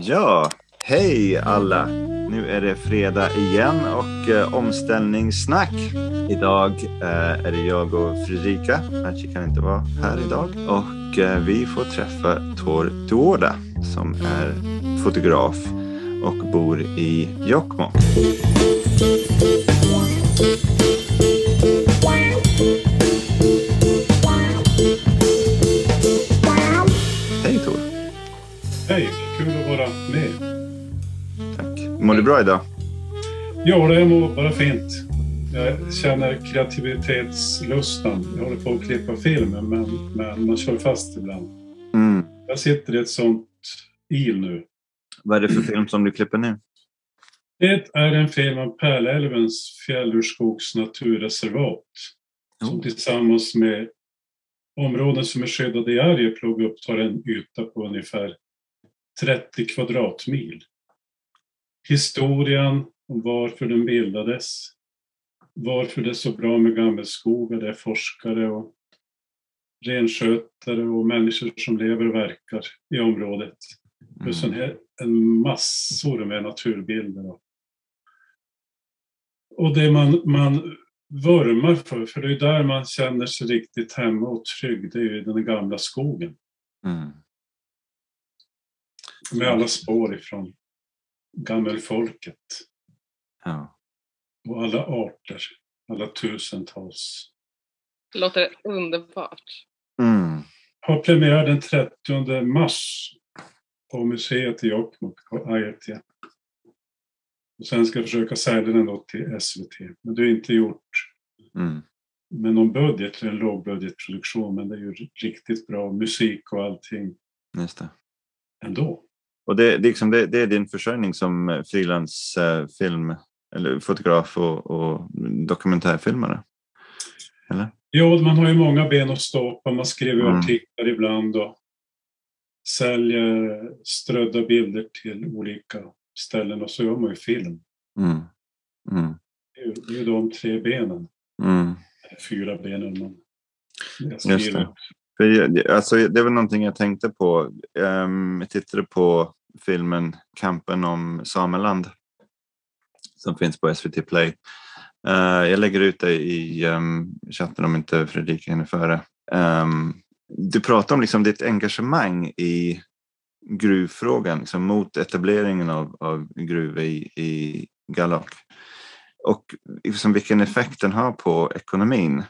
Ja, hej alla! Nu är det fredag igen och eh, omställningssnack. Idag eh, är det jag och Fredrika. Archie kan inte vara här idag. Och eh, vi får träffa Tor Duoda som är fotograf och bor i Jokkmokk. Du bra idag? Ja, det mår bara fint. Jag känner kreativitetslustan. Jag håller på att klippa filmen, men, men man kör fast ibland. Mm. Jag sitter i ett sånt il nu. Vad är det för film som du klipper nu? Det är en film om Pärlälvens fjällurskogs naturreservat. Som Oh. tillsammans med områden som är skyddade i Arjeplog upptar en yta på ungefär 30 kvadratmil. Historien om varför den bildades, varför det är så bra med gammelskogar, är forskare och renskötare och människor som lever och verkar i området. Plus en, hel- en massor med naturbilder. Och, och det man, man vurmar för, för det är där man känner sig riktigt hemma och trygg, det är ju den gamla skogen. Mm. Med alla spår ifrån gammelfolket Ja. och alla arter, alla tusentals. Det låter underbart. Mm. Har premiär den 30 mars på museet i Jokkmokk, på Ajetja. Och sen ska jag försöka sälja den då till SVT. Men det är inte gjort Mm. med någon budget, en lågbudgetproduktion, men det är ju riktigt bra musik och allting Just det. ändå. Och det, det, är liksom, det, det är din försörjning som eh, frilansfilm eller fotograf och, och dokumentärfilmare? Eller? Ja, man har ju många ben att stå på. Man skriver Mm. artiklar ibland och säljer strödda bilder till olika ställen och så gör man ju film. Mm. Mm. Det är ju, är de tre benen, Mm. fyra benen man jag Just det. För, alltså, det var någonting jag tänkte på. Um, jag tittade på filmen Kampen om Sameland som finns på SVT Play. Eh, jag lägger ut det i um, chatten om inte Fredrika hinner före. Ehm, du pratar om liksom ditt engagemang i gruvfrågan liksom mot etableringen av, av gruvor i, i Galak Och liksom vilken effekt den har på ekonomin.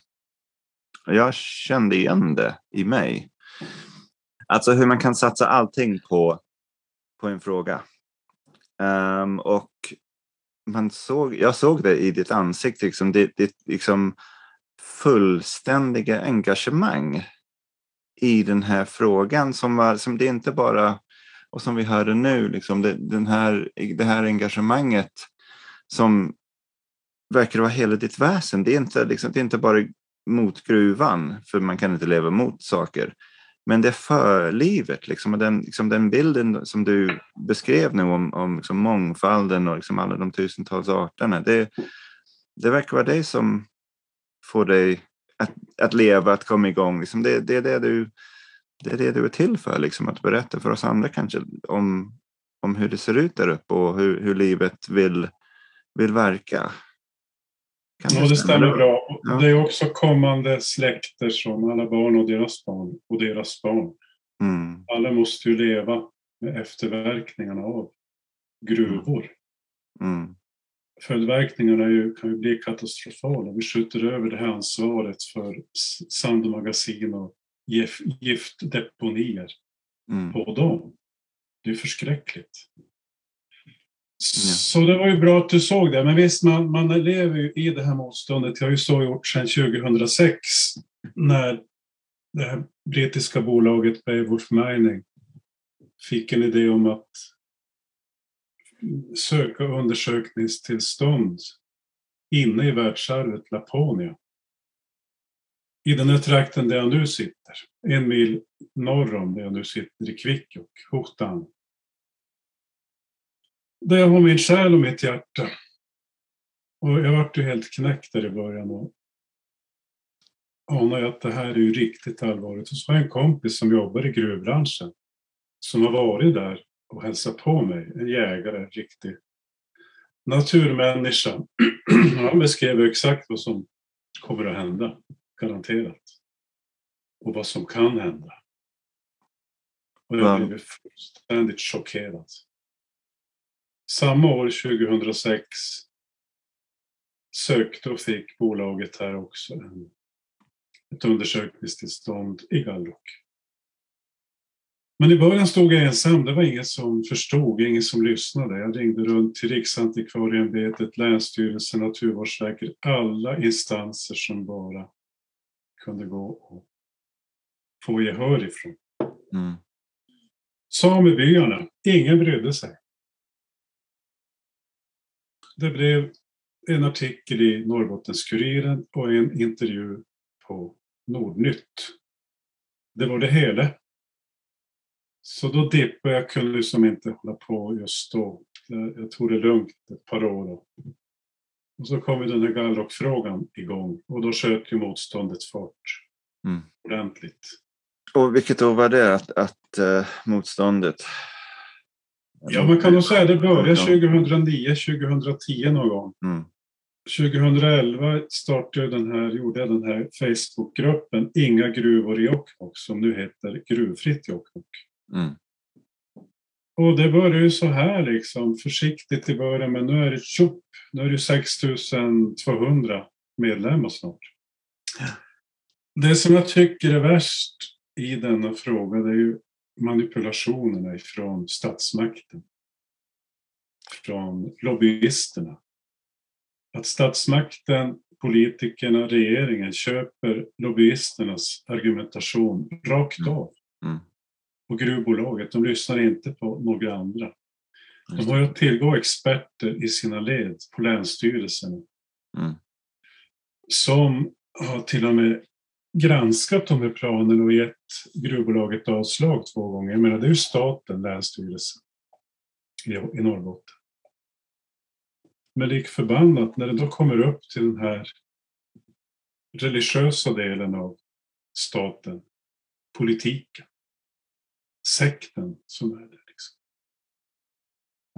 Jag kände igen det i mig. Alltså hur man kan satsa allting på, på en fråga. Um, och man såg, jag såg det i ditt ansikte, liksom, ditt, ditt liksom fullständiga engagemang i den här frågan som, var, som det inte bara, och som vi hörde nu, liksom det, den här, det här engagemanget som verkar vara hela ditt väsen. Det är inte, liksom, det är inte bara mot gruvan, för man kan inte leva mot saker. Men det är liksom, och den, liksom, den bilden som du beskrev nu om, om liksom, mångfalden och liksom, alla de tusentals arterna. Det, det verkar vara det som får dig att, att leva, att komma igång. Liksom, det, det, är det, du, det är det du är till för, liksom, att berätta för oss andra kanske om, om hur det ser ut där uppe och hur, hur livet vill, vill verka. Kan Ja, det stämmer bra. Ja. Det är också kommande släkter som alla barn och deras barn och deras barn. Mm, Alla måste ju leva med efterverkningarna av gruvor. mm, Följdverkningarna är ju, kan ju bli katastrofala. Vi skjuter över det här ansvaret för sandmagasin och gif, giftdeponier mm, på dem. Det är förskräckligt. Så det var ju bra att du såg det. Men visst, man, man lever ju i det här motståndet. Jag har ju så gjort sedan 2006 när det här brittiska bolaget Beowulf Mining fick en idé om att söka undersökningstillstånd inne i världsarvet Laponia. I den här trakten där jag nu sitter, en mil norr om där jag nu sitter i Kvikkjokk, Hotan. Jag har min själ och mitt hjärta. Och jag vart ju helt knäckt där i början och anar ju att det här är ju riktigt allvarligt. Och så har jag en kompis som jobbar i gruvbranschen som har varit där och hälsade på mig. En jägare, en riktig naturmänniska. Han beskrev exakt vad som kommer att hända, garanterat. Och vad som kan hända. Och jag Ja. blev fullständigt chockerad. Samma år, 2006, sökte och fick bolaget här också en, ett undersökningstillstånd i Gallok. Men i början stod jag ensam. Det var ingen som förstod, ingen som lyssnade. Jag ringde runt till Riksantikvarieämbetet, Länsstyrelsen, Naturvårdsverket, alla instanser som bara kunde gå och få gehör ifrån. Mm. Samebyarna, ingen brydde sig. Det blev en artikel i Norrbottens-Kuriren och en intervju på Nordnytt. Det var det hela. Så då dippade jag, kunde liksom inte hålla på just då. Jag tog det lugnt ett par år. Och så kom ju den här Gallrock-frågan igång och då sköt ju motståndet fart Mm. ordentligt. Och vilket år var det att, att eh, motståndet? Ja, man kan nog säga det började 2009, 2010 någon gång. Mm. 2011 startade den här, gjorde jag den här Facebookgruppen Inga gruvor i Jokkmokk som nu heter Gruvfritt Jokkmokk. Mm. Och det började ju så här liksom, försiktigt i början, men nu är det tjopp. Nu är det 6200 medlemmar snart. Det som jag tycker är värst i denna fråga, det är ju manipulationerna ifrån statsmakten. Från lobbyisterna. Att statsmakten, politikerna, regeringen köper lobbyisternas argumentation rakt Mm. av. Mm. Och gruvbolaget, de lyssnar inte på några andra. De har ju att tillgå experter i sina led på länsstyrelserna. Mm. Som har till och med granskat de här planerna och gett gruvbolaget avslag två gånger. Jag menar, det är ju staten, Länsstyrelsen i, i Norrbotten. Men lik förbannat, när det då kommer upp till den här religiösa delen av staten, politiken, sekten som är det. Liksom.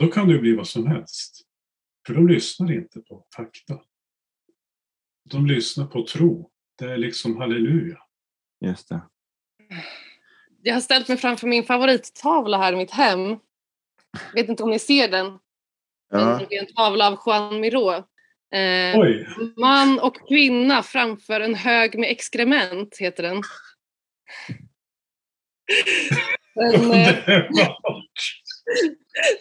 Då kan det ju bli vad som helst. För de lyssnar inte på fakta. De lyssnar på tro. Det är liksom halleluja. Just det. Jag har ställt mig framför min favorittavla här i mitt hem. Vet inte om ni ser den. Ja. Det är en tavla av Juan Miró. Eh, man och kvinna framför en hög med exkrement heter den. Den, eh,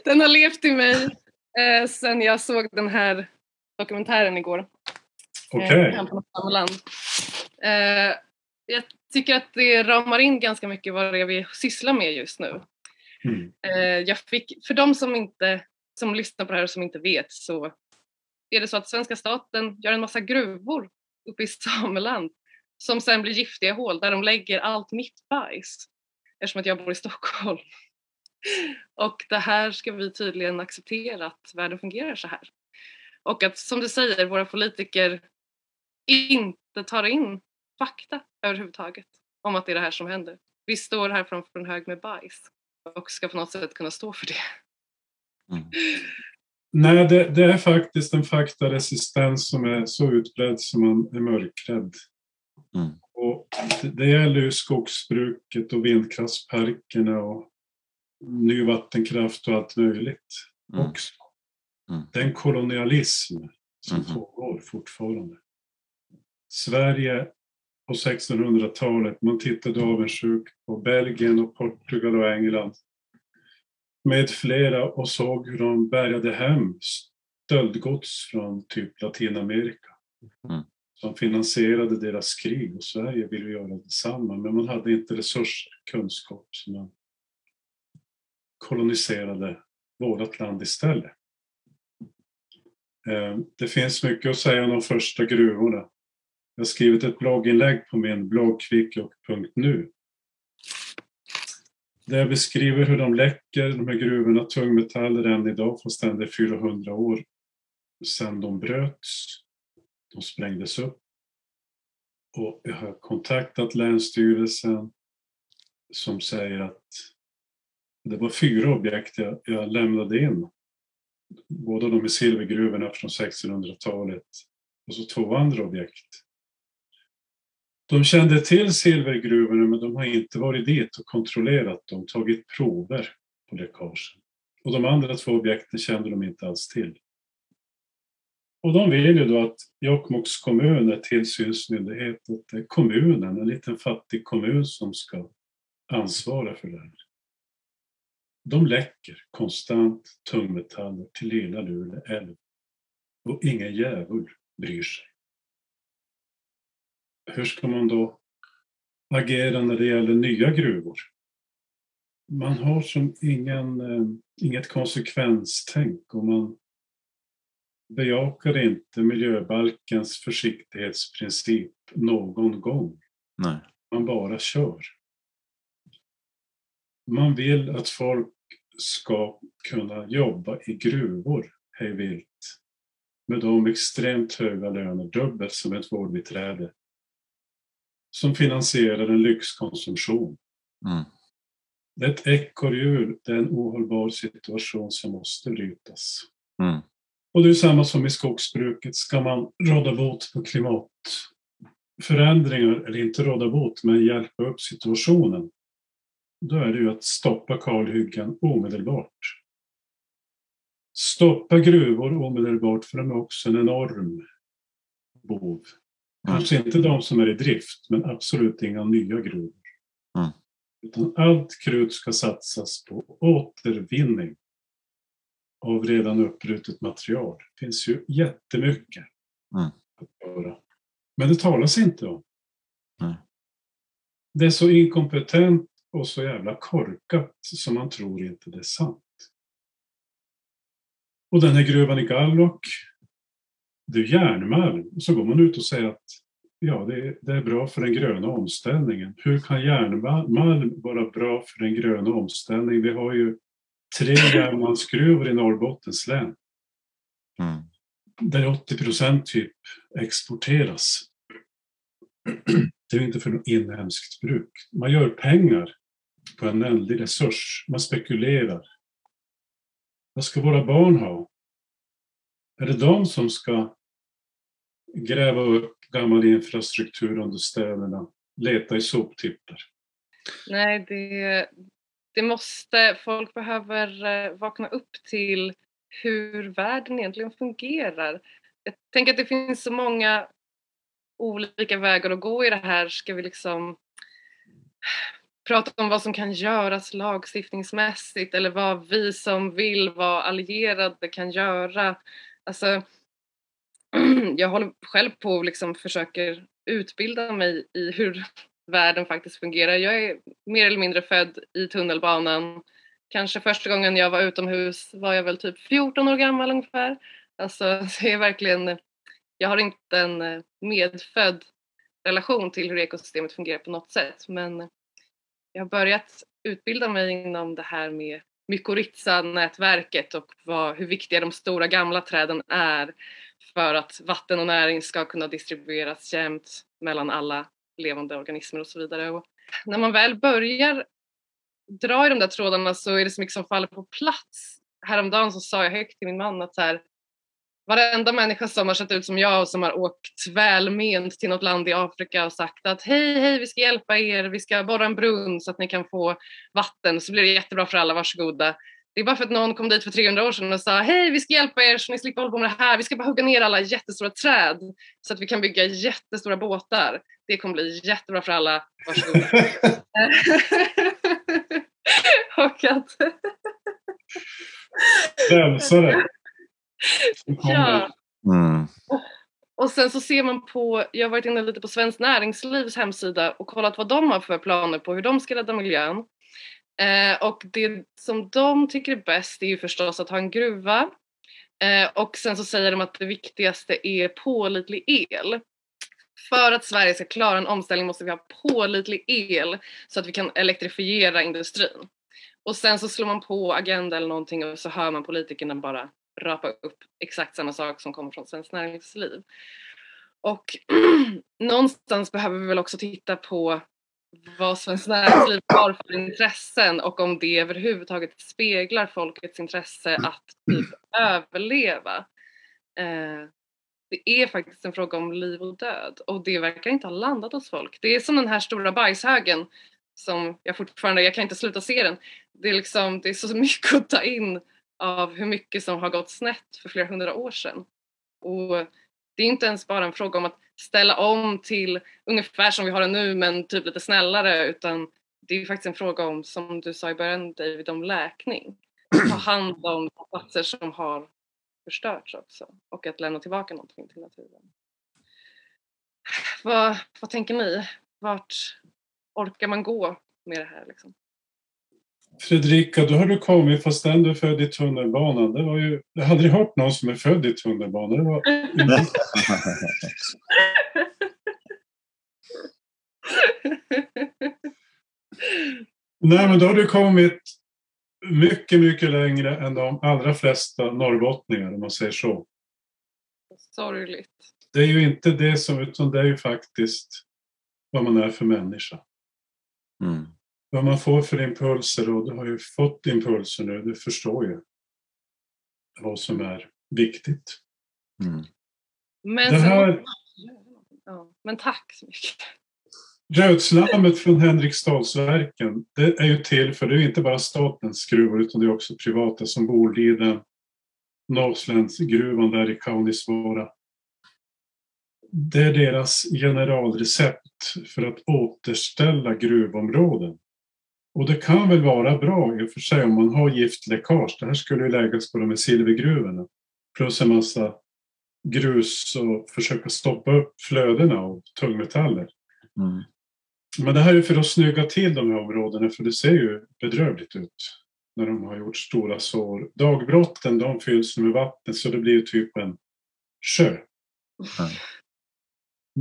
den har levt i mig eh, sen jag såg den här dokumentären igår. Okej. Eh, om Sameland. Eh, jag tycker att det ramar in ganska mycket vad det är vi sysslar med just nu. Mm. Eh, jag fick, för de som inte som lyssnar på det här och som inte vet så är det så att svenska staten gör en massa gruvor uppe i Sameland som sen blir giftiga hål där de lägger allt mitt bajs eftersom att jag bor i Stockholm. Och det här ska vi tydligen acceptera att världen fungerar så här. Och att som du säger, våra politiker inte tar in fakta överhuvudtaget om att det är det här som händer. Vi står här framför en hög med bajs och ska på något sätt kunna stå för det. Mm. Nej, det, det är faktiskt en faktaresistens som är så utbredd som man är mörkrädd. Mm. Och det, det gäller ju skogsbruket och vindkraftsparkerna och ny vattenkraft och allt möjligt Mm. också. Mm. Det är en kolonialism som Mhm. pågår fortfarande. Sverige på 1600-talet, man tittade avundsjukt på Belgien och Portugal och England med flera och såg hur de bärgade hem stöldgods från typ Latinamerika. Mm. Som finansierade deras krig och Sverige ville göra detsamma men man hade inte resurser, kunskap så man koloniserade vårt land istället. Eh, Det finns mycket att säga om de första gruvorna. Jag har skrivit ett blogginlägg på min blogg kvikkjokk.nu där jag beskriver hur de läcker, de här gruvorna, tungmetaller än idag, fastän det är 400 år sedan de bröts. De sprängdes upp. Och jag har kontaktat Länsstyrelsen som säger att Det var fyra objekt jag, jag lämnade in. Båda de i silvergruvorna från 1600-talet och så två andra objekt. De kände till silvergruvorna men de har inte varit dit och kontrollerat dem, tagit prover på läckagen. Och de andra två objekten kände de inte alls till. Och de vill ju då att Jokkmokks kommun är tillsynsmyndighet, att det är kommunen, en liten fattig kommun som ska ansvara för det här. De läcker konstant tungmetaller till lilla Lule älv och ingen djävul bryr sig. Hur ska man då agera när det gäller nya gruvor? Man har som ingen, eh, inget konsekvenstänk och man bejakar inte miljöbalkens försiktighetsprincip någon gång. Nej. Man bara kör. Man vill att folk ska kunna jobba i gruvor hej vilt med de extremt höga löner, dubbelt som ett vårdbiträde, som finansierar en lyxkonsumtion. Mm. Det är ett ekorrhjul, det är en ohållbar situation som måste brytas. Mm. Och det är samma som i skogsbruket. Ska man råda bot på klimatförändringar, eller inte råda bot, men hjälpa upp situationen, då är det ju att stoppa kalhyggen omedelbart. Stoppa gruvor omedelbart, för de är också en enorm bov. Kanske inte de som är i drift, men absolut inga nya gruvor. Mm. Utan allt krut ska satsas på återvinning av redan uppbrutet material. Det finns ju jättemycket Mm. att göra. Men det talas inte om. Nej. Det är så inkompetent och så jävla korkat som man tror inte det är sant. Och den här gruvan i Gallok, det är järnmalm. Och så går man ut och säger att ja, det är, det är bra för den gröna omställningen. Hur kan järnmalm vara bra för den gröna omställningen? Vi har ju tre järnmalmsgruvor i Norrbottens län Mm. där 80 procent typ exporteras. Det är inte för något inhemskt bruk. Man gör pengar på en ändlig resurs. Man spekulerar. Vad ska våra barn ha? Är det de som ska gräva upp gammal infrastruktur under städerna, leta i soptippar? Nej, det, det måste, folk behöver eh, vakna upp till hur världen egentligen fungerar. Jag tänker att det finns så många olika vägar att gå i det här. Ska vi liksom prata om vad som kan göras lagstiftningsmässigt eller vad vi som vill vara allierade kan göra. Alltså, jag håller själv på och liksom försöker utbilda mig i hur världen faktiskt fungerar. Jag är mer eller mindre född i tunnelbanan. Kanske första gången jag var utomhus var jag väl typ 14 år gammal ungefär. Alltså, så jag är verkligen, jag har inte en eh, medfödd relation till hur ekosystemet fungerar på något sätt men jag har börjat utbilda mig inom det här med mykorrhiza-nätverket och vad, hur viktiga de stora gamla träden är för att vatten och näring ska kunna distribueras jämnt mellan alla levande organismer och så vidare. Och när man väl börjar dra i de där trådarna så är det så mycket som faller på plats. Häromdagen så sa jag högt till min man att så här, varenda människa som har sett ut som jag och som har åkt välment till något land i Afrika och sagt att hej, hej, vi ska hjälpa er, vi ska borra en brunn så att ni kan få vatten så blir det jättebra för alla, varsågoda. Det är bara för att någon kom dit för 300 år sedan och sa hej, vi ska hjälpa er så ni slipper hålla på med det här, vi ska bara hugga ner alla jättestora träd så att vi kan bygga jättestora båtar. Det kommer bli jättebra för alla, varsågoda. och att... Frälsare. ja. Mm. Och sen så ser man på, jag har varit inne lite på Svenskt Näringslivs hemsida och kollat vad de har för planer på hur de ska rädda miljön. Eh, och det som de tycker är bäst är ju förstås att ha en gruva. Eh, och sen så säger de att det viktigaste är pålitlig el. För att Sverige ska klara en omställning måste vi ha pålitlig el så att vi kan elektrifiera industrin. Och sen så slår man på Agenda eller någonting och så hör man politikerna bara rapa upp exakt samma sak som kommer från Svenskt Näringsliv. Och någonstans behöver vi väl också titta på vad Svenskt Näringsliv har för intressen och om det överhuvudtaget speglar folkets intresse att typ överleva. Eh, det är faktiskt en fråga om liv och död och det verkar inte ha landat hos folk. Det är som den här stora bajshögen som jag fortfarande, jag kan inte sluta se den. Det är liksom, det är så mycket att ta in av hur mycket som har gått snett för flera hundra år sedan. Och det är inte ens bara en fråga om att ställa om till ungefär som vi har det nu men typ lite snällare utan det är faktiskt en fråga om, som du sa i början David, om läkning. Ta hand om platser som har förstörts också och att lämna tillbaka någonting till naturen. Vad, vad tänker ni? Vart orkar man gå med det här liksom? Fredrika, då har du kommit fastän du är född i tunnelbanan. Det var ju, jag har aldrig hört någon som är född i tunnelbanan. Det var Nej, men då har du kommit mycket, mycket längre än de allra flesta norrbottningar om man säger så. Sorgligt. Det är ju inte det som, utan det är ju faktiskt vad man är för människa. Mm. Vad man får för impulser och du har ju fått impulser nu, du förstår ju vad som är viktigt. Mm. Men, här- ja, men tack så mycket. Rötslammet från Henriksdalsverken, det är ju till för det är inte bara statens gruvor utan det är också privata som Boliden, Northlandsgruvan där i Kaunisvaara. Det är deras generalrecept för att återställa gruvområden. Och det kan väl vara bra i och för sig om man har giftläckage. Det här skulle ju läggas på de här silvergruvorna. Plus en massa grus och försöka stoppa upp flödena av tungmetaller. Mm. Men det här är för att snygga till de här områdena för det ser ju bedrövligt ut när de har gjort stora sår. Dagbrotten de fylls med vatten så det blir typ en sjö. Ja.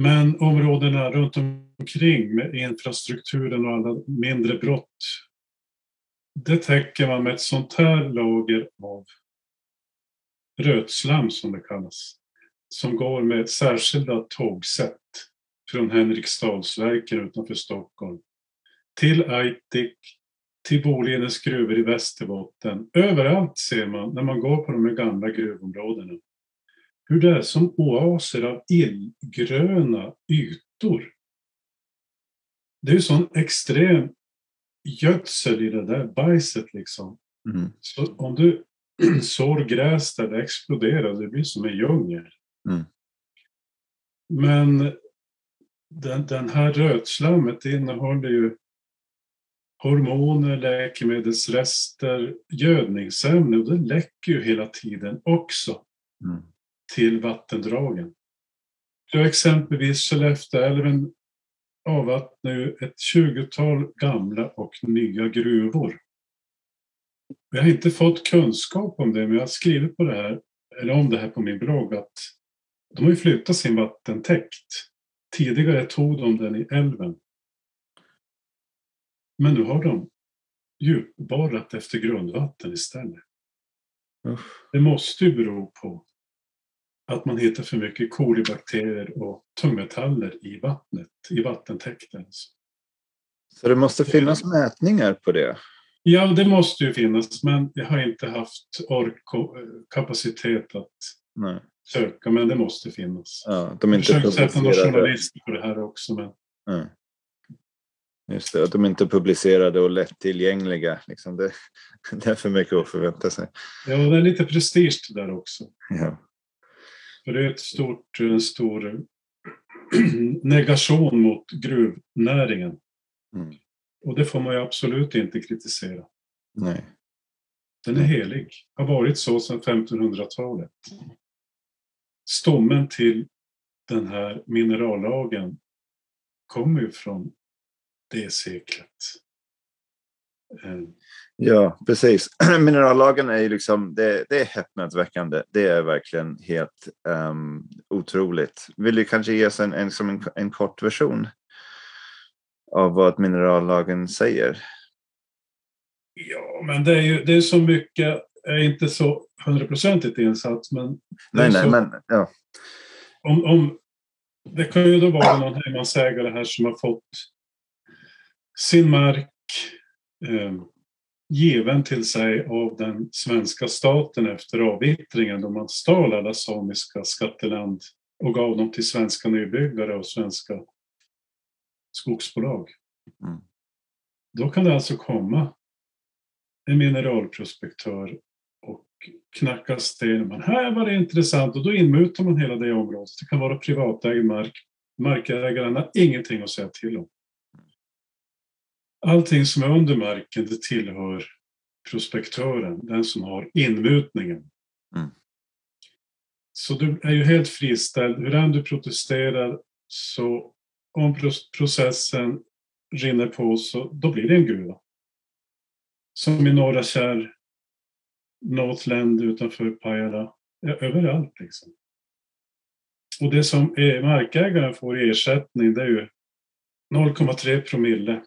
Men områdena runt omkring med infrastrukturen och alla mindre brott det täcker man med ett sånt här lager av rötslam som det kallas. Som går med särskilda tågsätt från Henriksdalsverken utanför Stockholm till Aitik, till Bolidens gruvor i Västerbotten. Överallt ser man när man går på de här gamla gruvområdena hur det är som oaser av illgröna ytor. Det är ju sån extrem gödsel i det där bajset liksom. Mm. Så om du sår gräs där det exploderar, det blir som en djungel. Mm. Men den, den här rötslammet innehåller ju hormoner, läkemedelsrester, gödningsämnen och det läcker ju hela tiden också Mm. Till vattendragen. Så exempelvis Skellefteälven avvattnar ju ett 20-tal gamla och nya gruvor. Jag har inte fått kunskap om det, men jag har skrivit på det här, eller om det här på min blogg, att de har ju flyttat sin vattentäkt. Tidigare tog de den i älven. Men nu har de djupborrat efter grundvatten istället. Usch. Det måste ju bero på att man hittar för mycket kolibakterier och tungmetaller i vattnet, i vattentäkten. Så det måste finnas mätningar på det? Ja, det måste ju finnas, men jag har inte haft ork och kapacitet att Nej. söka, men det måste finnas. Ja, de är Jag inte försökte sätta några journalister på det här också, men Nej. Just det, att de inte är publicerade och lättillgängliga. Liksom det, det är för mycket att förvänta sig. ja, det är lite prestige där också. Ja. För det är ett stort, en stor negation mot gruvnäringen. Mm. Och det får man ju absolut inte kritisera. Nej. Den är helig. Har varit så sedan 1500-talet. Stommen till den här minerallagen kommer ju från det seklet. Ja, precis. Minerallagen är ju liksom, det, det är häpnadsväckande. Det är verkligen helt um, otroligt. Vill du kanske ge oss en, en, en, en kort version av vad minerallagen säger? Ja, men det är ju det är så mycket, jag är inte så hundraprocentigt insatt, men Nej, nej, så, men ja. om, om, det kan ju då vara någon hemmansägare här som har fått sin mark eh, given till sig av den svenska staten efter avvittringen då man stal alla samiska skatteland och gav dem till svenska nybyggare och svenska skogsbolag. Mm. Då kan det alltså komma en mineralprospektör och knacka sten. Men här var det intressant och då inmutar man hela det området. Det kan vara privatägd mark. Markägaren har ingenting att säga till om. Allting som är under marken det tillhör prospektören, den som har inmutningen. Mm. Så du är ju helt friställd. Hur än du protesterar så om processen rinner på så då blir det en gruva. Som i Norra Kärr, Northland utanför Pajala. Ja, överallt liksom. Och det som är markägaren får i ersättning det är ju 0,3 promille.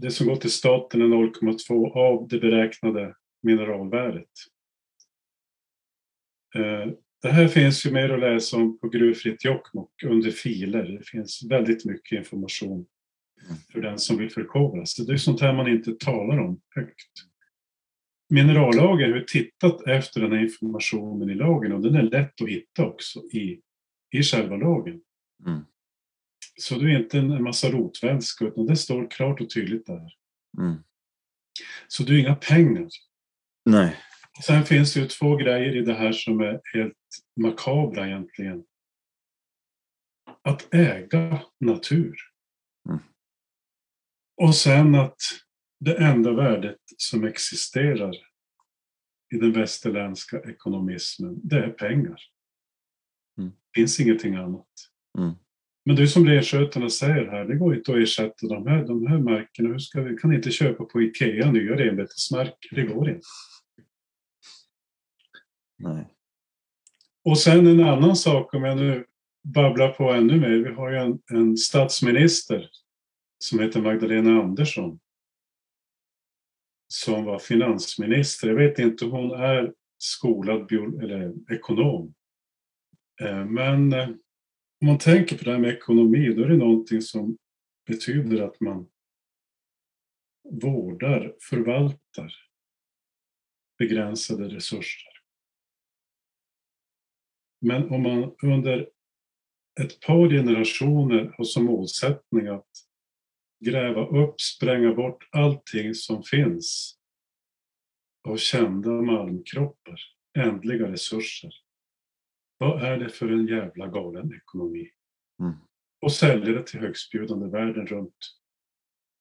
Det som går till staten är 0,2 av det beräknade mineralvärdet. Eh, det här finns ju mer att läsa om på Gruvfritt Jokkmokk under filer. Det finns väldigt mycket information för den som vill förkovra sig. Det är sånt här man inte talar om högt. Minerallagen har tittat efter den här informationen i lagen och den är lätt att hitta också i, i själva lagen. Mm. Så det är inte en massa rotvälska utan det står klart och tydligt där. Mm. Så det är inga pengar. Nej. Sen finns det ju två grejer i det här som är helt makabra egentligen. Att äga natur. Mm. Och sen att det enda värdet som existerar i den västerländska ekonomismen, det är pengar. Mm. Det finns ingenting annat. Mm. Men är som renskötarna säger här, det går inte att ersätta de här, de här markerna. Hur ska vi kan inte köpa på Ikea nya renbetesmarker, det går inte. Nej. Och sen en annan sak, om jag nu babblar på ännu mer. Vi har ju en, en statsminister som heter Magdalena Andersson. Som var finansminister. Jag vet inte, hon är skolad bio, eller ekonom. Eh, men eh, om man tänker på det här med ekonomi, då är det någonting som betyder att man vårdar, förvaltar begränsade resurser. Men om man under ett par generationer har som målsättning att gräva upp, spränga bort allting som finns av kända malmkroppar, ändliga resurser. Vad är det för en jävla galen ekonomi? Mm. Och sälja det till högstbjudande världen runt.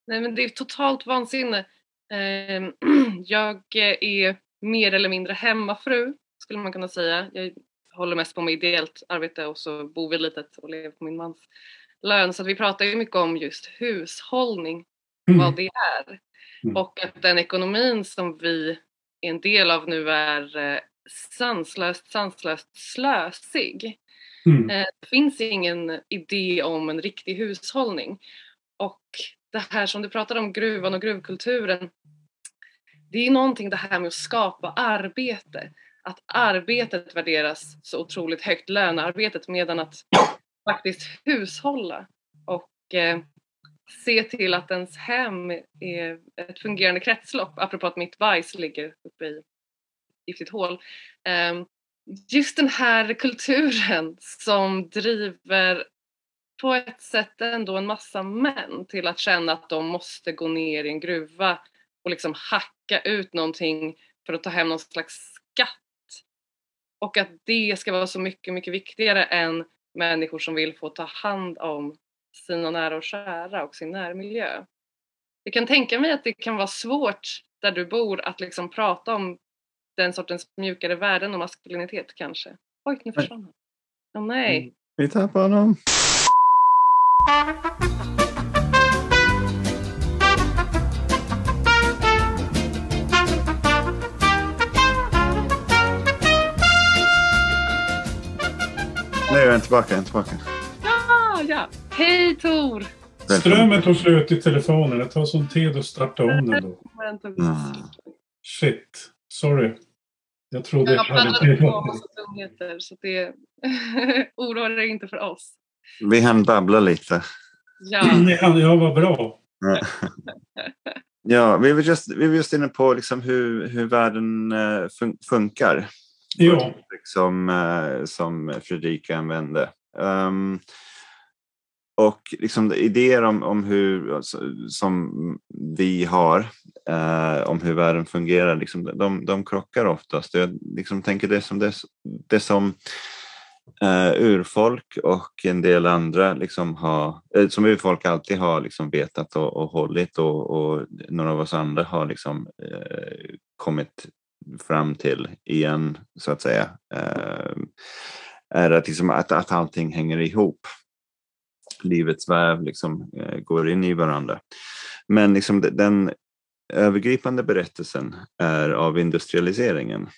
Nej men det är totalt vansinne. Ehm, Jag är mer eller mindre hemmafru skulle man kunna säga. Jag håller mest på med ideellt arbete och så bor vi litet och lever på min mans lön. Så vi pratar ju mycket om just hushållning, Mm. vad det är. Mm. Och att den ekonomin som vi är en del av nu är eh, sanslöst, sanslöst slösig. Mm. Eh, Det finns ingen idé om en riktig hushållning. Och det här som du pratade om, gruvan och gruvkulturen. Det är någonting det här med att skapa arbete. Att arbetet värderas så otroligt högt, lönearbetet, medan att faktiskt hushålla och eh, se till att ens hem är ett fungerande kretslopp. Apropå att mitt bajs ligger uppe i giftigt hål. Ehm, just den här kulturen som driver på ett sätt ändå en massa män till att känna att de måste gå ner i en gruva och liksom hacka ut någonting för att ta hem någon slags skatt. Och att det ska vara så mycket, mycket viktigare än människor som vill få ta hand om sina nära och kära och sin närmiljö. Jag kan tänka mig att det kan vara svårt där du bor att liksom prata om den sortens mjukare värden och maskulinitet kanske. Oj, nu försvann han. Åh nej. Vi tappar honom. Nu är jag tillbaka, jag är tillbaka. Ja, ja. Hej Tor! Strömmen tog slut i telefonen. Det tar sån tid att starta om den då. Mm. Shit. Sorry. Jag trodde jag Jag på tillgång massa dumheter så det oroar dig inte för oss. Vi hann babbla lite. Ja. ja, vad bra. Ja, vi var just, vi var just inne på liksom hur, hur världen eh, fun funkar. Ja. Som, eh, som Fredrika använde. Um, och liksom idéer om, om hur, alltså, som vi har eh, om hur världen fungerar, liksom, de, de krockar oftast. Jag liksom tänker det som, det, det som eh, urfolk och en del andra liksom har, eh, som urfolk alltid har liksom vetat och, och hållit och, och några av oss andra har liksom, eh, kommit fram till igen, så att säga, eh, är att, liksom, att, att allting hänger ihop livets väv liksom, eh, går in i varandra. Men liksom den övergripande berättelsen är av industrialiseringen.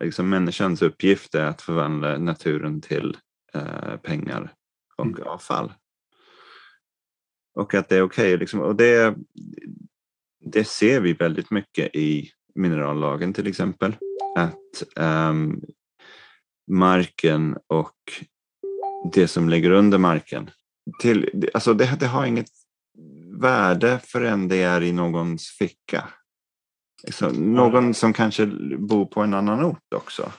Liksom människans uppgift är att förvandla naturen till eh, pengar och mm. avfall. Och att det är okej. Okay, liksom, och det, det ser vi väldigt mycket i minerallagen till exempel. Att um, marken och det som ligger under marken till, alltså det, det har inget värde förrän det är i någons ficka. Så någon som kanske bor på en annan ort också.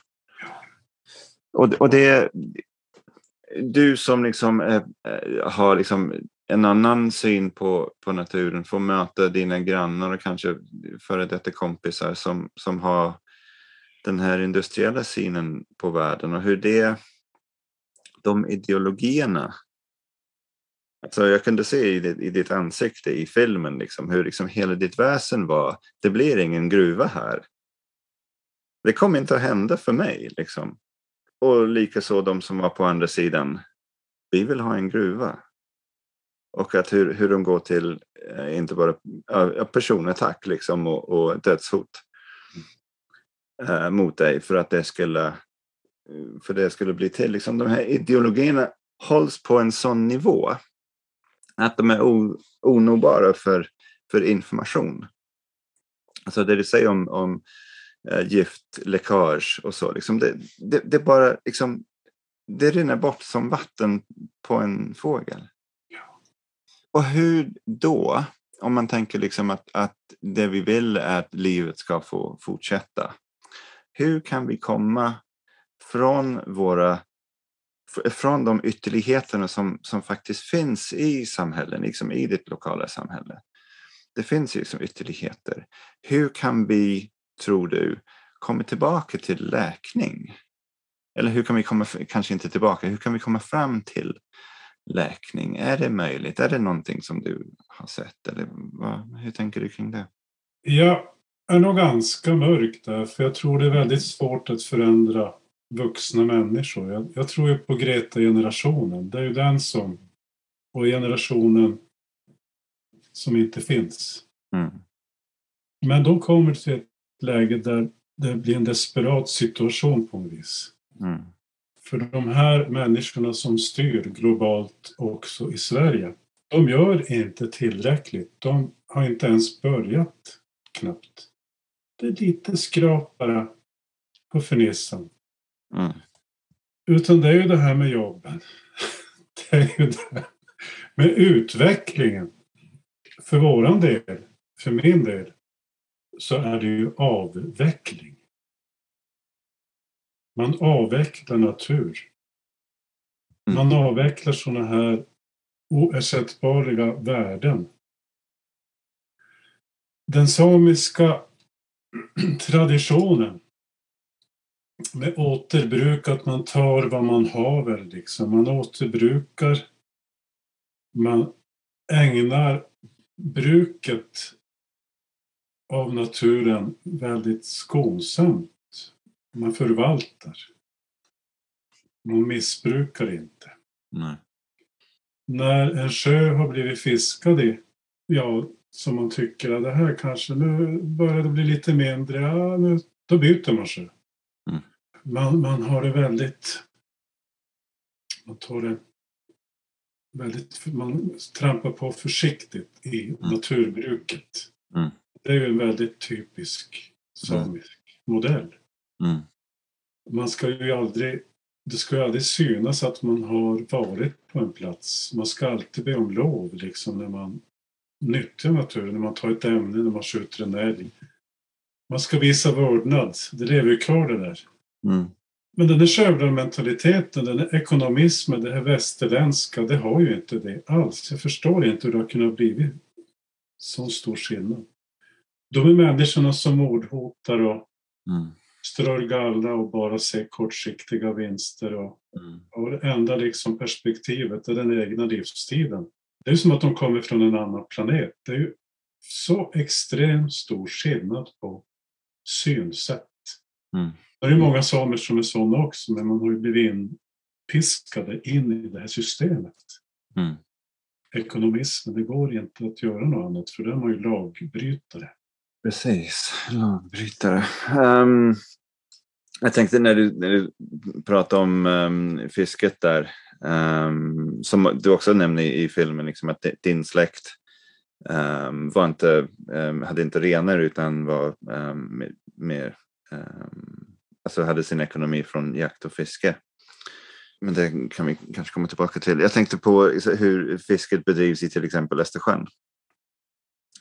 Och, och det du som liksom är, har liksom en annan syn på, på naturen får möta dina grannar och kanske före detta kompisar som, som har den här industriella synen på världen och hur det, de ideologierna Alltså jag kunde se i ditt, i ditt ansikte i filmen liksom, hur liksom hela ditt väsen var, det blir ingen gruva här. Det kommer inte att hända för mig. Liksom. Och likaså de som var på andra sidan, vi vill ha en gruva. Och att hur, hur de går till, eh, inte bara eh, personattack liksom, och, och dödshot äh, mot dig för att det skulle, för det skulle bli till. Liksom, de här ideologierna hålls på en sån nivå att de är onåbara för, för information. Alltså det du säger om, om äh, gift, läckage och så, liksom det, det, det, bara liksom, det rinner bort som vatten på en fågel. Ja. Och hur då, om man tänker liksom att, att det vi vill är att livet ska få fortsätta. Hur kan vi komma från våra från de ytterligheterna som, som faktiskt finns i samhällen, liksom i ditt lokala samhälle. Det finns ju liksom ytterligheter. Hur kan vi, tror du, komma tillbaka till läkning? Eller hur kan vi komma, kanske inte tillbaka, hur kan vi komma fram till läkning? Är det möjligt? Är det någonting som du har sett? Eller vad, hur tänker du kring det? Jag är nog ganska mörk där, för jag tror det är väldigt svårt att förändra vuxna människor. Jag, jag tror ju på Greta-generationen. Det är ju den som... Och generationen som inte finns. Mm. Men de kommer till ett läge där det blir en desperat situation på något vis. Mm. För de här människorna som styr globalt också i Sverige, de gör inte tillräckligt. De har inte ens börjat knappt. Det är lite skrap bara på fernissan. Mm. Utan det är ju det här med jobben. Det är ju det med utvecklingen. För våran del, för min del, så är det ju avveckling. Man avvecklar natur. Mm. Man avvecklar sådana här oersättbara värden. Den samiska traditionen med återbruk, att man tar vad man haver liksom. Man återbrukar. Man ägnar bruket av naturen väldigt skonsamt. Man förvaltar. Man missbrukar inte. Nej. När en sjö har blivit fiskad i, ja, som man tycker att det här kanske, nu börjar det bli lite mindre, ja, nu, då byter man sjö man, man har det väldigt... Man tar det väldigt... Man trampar på försiktigt i mm. naturbruket. Mm. Det är ju en väldigt typisk samisk mm. modell. Man ska ju aldrig det ska ju aldrig synas att man har varit på en plats. Man ska alltid be om lov liksom när man nyttjar naturen, när man tar ett ämne, när man skjuter en älg. Man ska visa vördnad. Det lever ju kvar det där. Mm. Men den här skövlarmentaliteten, den här ekonomismen, det här västerländska, det har ju inte det alls. Jag förstår inte hur det har kunnat bli så stor skillnad. De är människorna som mordhotar och Mm. strör galla och bara ser kortsiktiga vinster och, Mm. och det enda liksom perspektivet är den egna livstiden. Det är som att de kommer från en annan planet. Det är ju så extremt stor skillnad på synsätt. Mm. Det är ju många samer som är sådana också, men man har ju blivit inpiskade in i det här systemet. Mm. Ekonomismen, det går inte att göra något annat för då är man ju lagbrytare. Precis, lagbrytare. Ehm, jag tänkte när du, när du pratade om ehm, fisket där, ehm, som du också nämnde i, i filmen, liksom att di- din släkt var inte, hade inte renar utan var um, mer, mer alltså hade sin ekonomi från jakt och fiske. Men det kan vi kanske komma tillbaka till. Jag tänkte på hur fisket bedrivs i till exempel Östersjön.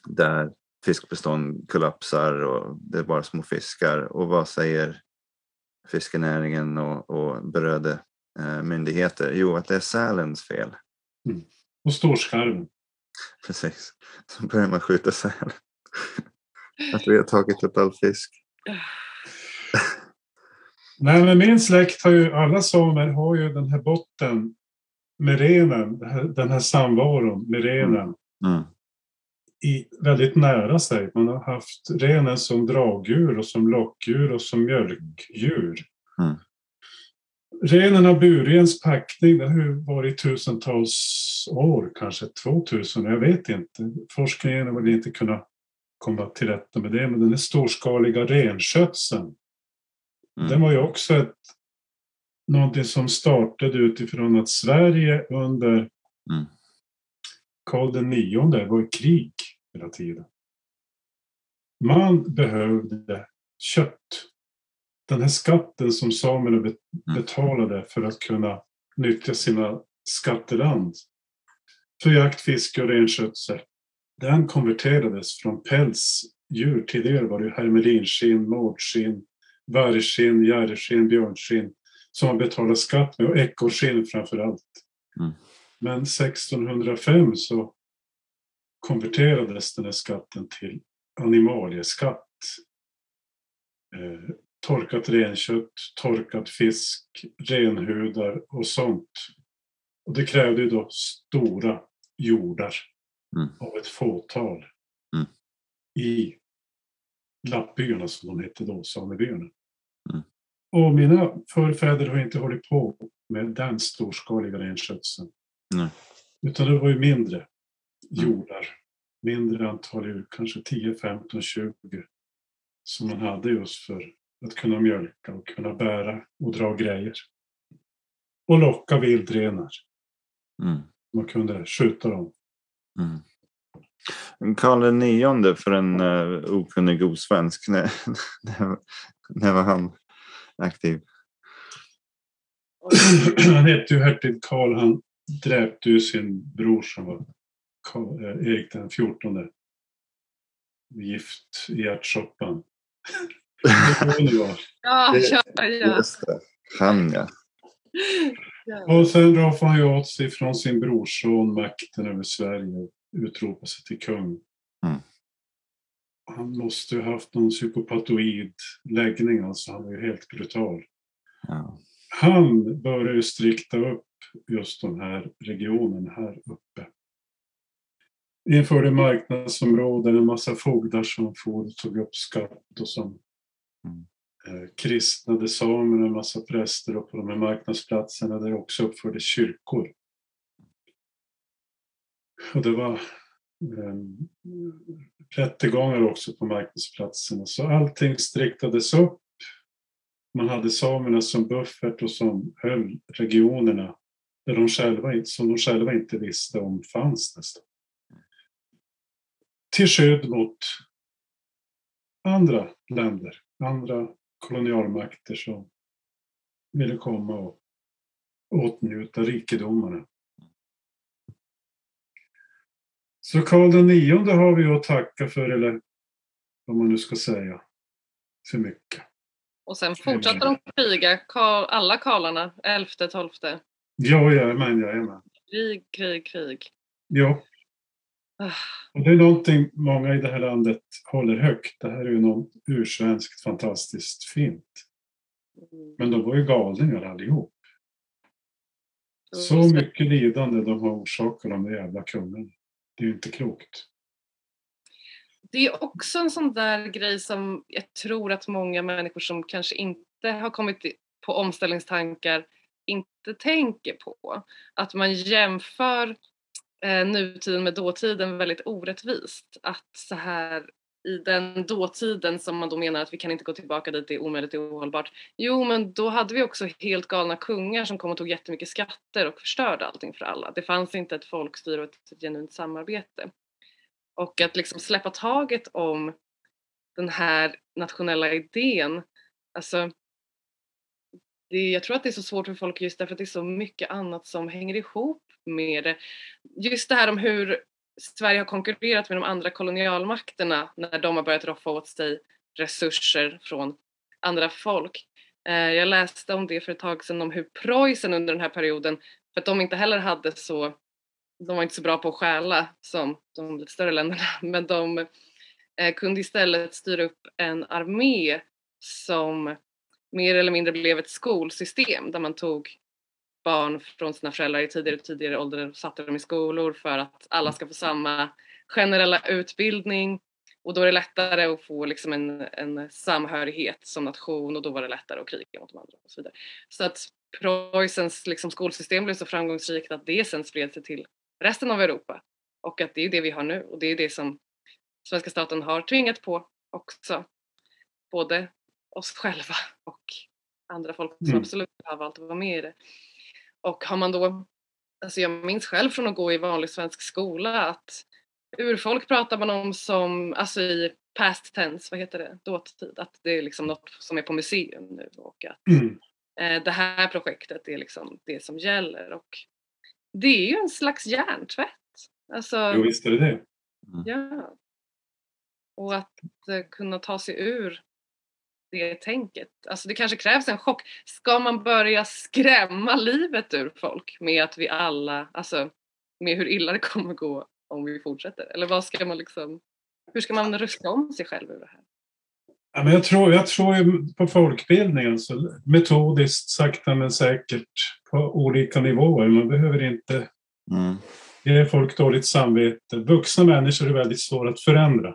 Där fiskbestånd kollapsar och det är bara små fiskar. Och vad säger fiskenäringen och, och berörda eh, myndigheter? Jo, att det är sälens fel. Och storskarven. Precis. Så börjar man skjuta säl. att vi har tagit upp all fisk. Nej, men min släkt har ju, alla samer har ju den här botten med renen, den här, samvaron med renen Mm. i, väldigt nära sig. Man har haft renen som dragdjur och som lockdjur och som mjölkdjur. Mm. Renen har burit ens packning, det har varit tusentals år, kanske 2000, jag vet inte. Forskningen har väl inte kunnat komma till rätta med det, men den här storskaliga renskötseln Mm. den var ju också ett, någonting som startade utifrån att Sverige under Mm. Karl den nionde var i krig hela tiden. Man behövde kött. Den här skatten som samerna be- betalade för att kunna nyttja sina skatteland för jakt, fiske och renskötsel. Den konverterades från pälsdjur. Tidigare var det hermelinskinn, mårdskinn, vargskinn, järrskinn, björnskinn som man betalade skatt med och ekorrskinn framför allt. Mm. Men 1605 så konverterades den här skatten till animalieskatt. Eh, torkat renkött, torkad fisk, renhudar och sånt. Och det krävde ju då stora jordar Mm. av ett fåtal Mm. i lappbyarna som de hette då, samebyarna. Mm. Och mina förfäder har inte hållit på med den storskaliga renskötseln. Nej. Utan det var ju mindre jordar, mindre antal djur, kanske 10, 15, 20 som man hade just för att kunna mjölka och kunna bära och dra grejer. Och locka vildrenar. Mm. Man kunde skjuta dem. Mm. Karl nionde för en uh, okunnig osvensk. När, när, när var han aktiv? han hette ju hertig Karl. Han dräpte ju sin bror som var Karl, eh, Erik den fjortonde. Gift i ärtsoppan. Ja, ja, ja. Just det. Han ja. ja. Och sen roffade han ju åt sig från sin brorson makten över Sverige och utropade sig till kung. Han måste ju haft någon psykopatoid läggning, alltså han var ju helt brutal. ja. Han började ju strikta upp just den här regionen här uppe. Införde marknadsområden, en massa fogdar som for tog upp skatt och som Mm. eh, kristnade samerna, en massa präster och på de här marknadsplatserna där också uppfördes kyrkor. Och det var eh, rättegångar också på marknadsplatserna. Så allting striktades upp. Man hade samerna som buffert och som höll regionerna där de själva, som de själva inte visste om fanns nästan. Till skydd mot andra länder, andra kolonialmakter som ville komma och åtnjuta rikedomarna. Så Karl den nionde har vi att tacka för, eller vad man nu ska säga, för mycket. Och sen fortsatte de kriga, alla karlarna, elfte, tolfte. Ja, jajamän, jajamän. Krig, krig, krig. Ja. Ah. Och det är någonting många i det här landet håller högt. Det här är ju något ursvenskt fantastiskt fint. Mm. Men de var ju galningar allihop. Så mycket lidande de har orsakat de jävla kungarna. Det är ju inte klokt. Det är också en sån där grej som jag tror att många människor som kanske inte har kommit på omställningstankar inte tänker på. Att man jämför eh, nutiden med dåtiden väldigt orättvist. Att så här i den dåtiden som man då menar att vi kan inte gå tillbaka dit, det är omöjligt, det är ohållbart. Jo men då hade vi också helt galna kungar som kom och tog jättemycket skatter och förstörde allting för alla. Det fanns inte ett folkstyre och ett genuint samarbete. Och att liksom släppa taget om den här nationella idén, alltså det, jag tror att det är så svårt för folk just därför att det är så mycket annat som hänger ihop med det. Just det här om hur Sverige har konkurrerat med de andra kolonialmakterna när de har börjat roffa åt sig resurser från andra folk. Eh, jag läste om det för ett tag sedan om hur Preussen under den här perioden, för att de inte heller hade så, de var inte så bra på att stjäla som de lite större länderna, men de eh, kunde istället styra upp en armé som mer eller mindre blev ett skolsystem där man tog barn från sina föräldrar i tidigare tidigare ålder och satte dem i skolor för att alla ska få samma generella utbildning och då är det lättare att få liksom en, en samhörighet som nation och då var det lättare att kriga mot de andra och så vidare. Så att Preussens liksom skolsystem blev så framgångsrikt att det sen spred sig till resten av Europa och att det är det vi har nu och det är det som svenska staten har tvingat på också. Både oss själva och andra folk som mm. absolut har valt att vara med i det. Och har man då, alltså jag minns själv från att gå i vanlig svensk skola att urfolk pratar man om som, alltså i past tense, vad heter det, dåtid, att det är liksom något som är på museum nu och att mm. eh, det här projektet är liksom det som gäller och det är ju en slags hjärntvätt. Alltså, jo, visst är det det. Mm. Ja. Och att eh, kunna ta sig ur det tänket. Alltså det kanske krävs en chock. Ska man börja skrämma livet ur folk med att vi alla, alltså med hur illa det kommer gå om vi fortsätter? Eller vad ska man liksom, hur ska man rusta om sig själv ur det här? Ja, men jag, tror, jag tror ju på folkbildningen, så metodiskt, sakta men säkert på olika nivåer. Man behöver inte mm. ge folk dåligt samvete. Vuxna människor är väldigt svåra att förändra.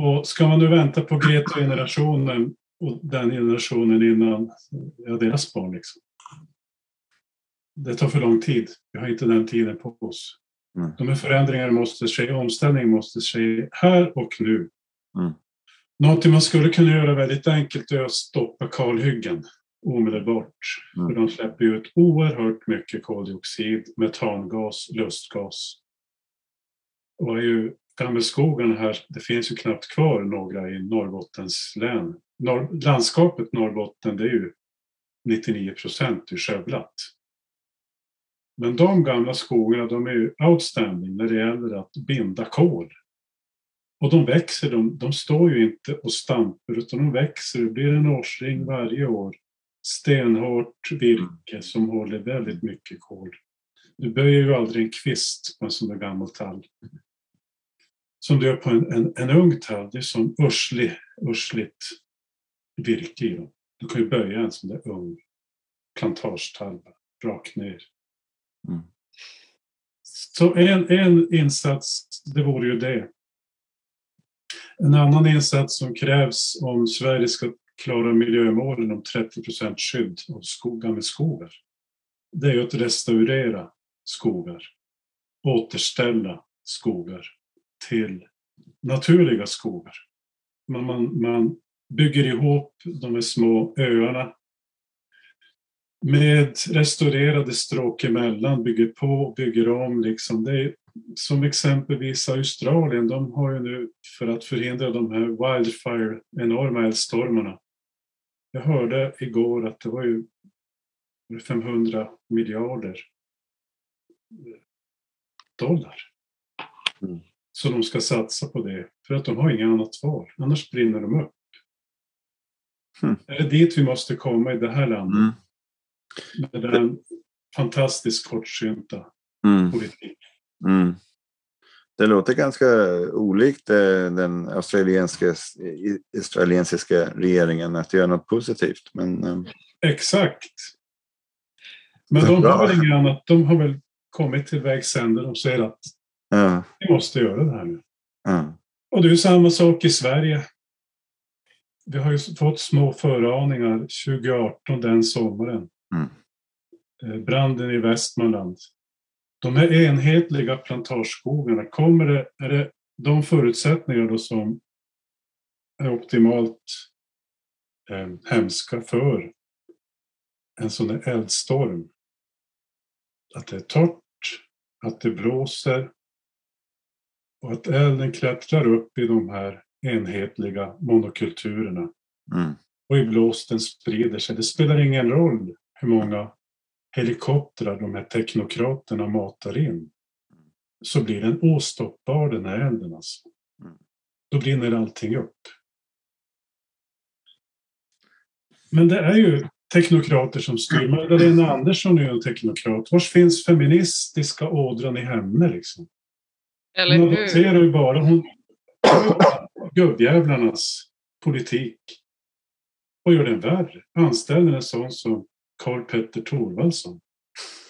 Och ska man nu vänta på Greta-generationen och den generationen innan ja, deras barn liksom. Det tar för lång tid. Vi har inte den tiden på oss. Mm. De här förändringarna måste ske, omställningen måste ske här och nu. Mm. Någonting man skulle kunna göra väldigt enkelt är att stoppa kalhyggen omedelbart. Mm. För de släpper ut oerhört mycket koldioxid, metangas, lustgas. Och är ju gammelskogen här, det finns ju knappt kvar några i Norrbottens län. Norr, landskapet Norrbotten, det är ju 99 procent skövlat. Men de gamla skogarna, de är ju outstanding när det gäller att binda kol. Och de växer, de, de står ju inte och stampar utan de växer. Det blir en årsring varje år. Stenhårt virke som håller väldigt mycket kol. Du böjer ju aldrig en kvist på en sån där gammal tall som du gör på en, en, en ung tall, det är som urslig, ursligt virke i dem. Du kan ju böja en sån där ung plantagetall rakt ner. Mm. Så en, en insats, det vore ju det. En annan insats som krävs om Sverige ska klara miljömålen om 30 procent skydd av skogar med skogar, det är att restaurera skogar, återställa skogar till naturliga skogar. Man, man, man bygger ihop de här små öarna med restaurerade stråk emellan, bygger på och bygger om. Liksom. Det är, som exempelvis Australien, de har ju nu för att förhindra de här wildfire, enorma eldstormarna. Jag hörde igår att det var ju 500 miljarder dollar. Mm. Så de ska satsa på det, för att de har inget annat val, annars brinner de upp. Mm. Är det dit vi måste komma i det här landet? Mm. Med den fantastiskt kortsynta Mm. politik. Mm. Det låter ganska olikt eh, den australiensiska, australiensiska regeringen att göra något positivt. Men eh, Exakt. Men de har väl inget annat. De har väl kommit till vägs ände. De säger att ja, vi måste göra det här nu. ja, Och det är samma sak i Sverige. Vi har ju fått små föraningar 2018, den sommaren. Mm. Eh, Branden i Västmanland. De här enhetliga plantageskogarna, kommer det, är det de förutsättningar då som är optimalt eh, hemska för en sån här eldstorm? Att det är torrt, att det blåser och att elden klättrar upp i de här enhetliga monokulturerna mm, och i blåsten sprider sig. Det spelar ingen roll hur många helikoptrar de här teknokraterna matar in. Så blir den ostoppbar den här elden alltså. Mm. Då brinner allting upp. Men det är ju teknokrater som styr. Magdalena Andersson är ju en teknokrat. Var finns feministiska ådran i henne liksom? Eller hur? adopterar ju bara hon gubbjävlarnas politik och gör den värre. Anställer en sån som Karl Petter Thorvaldsson.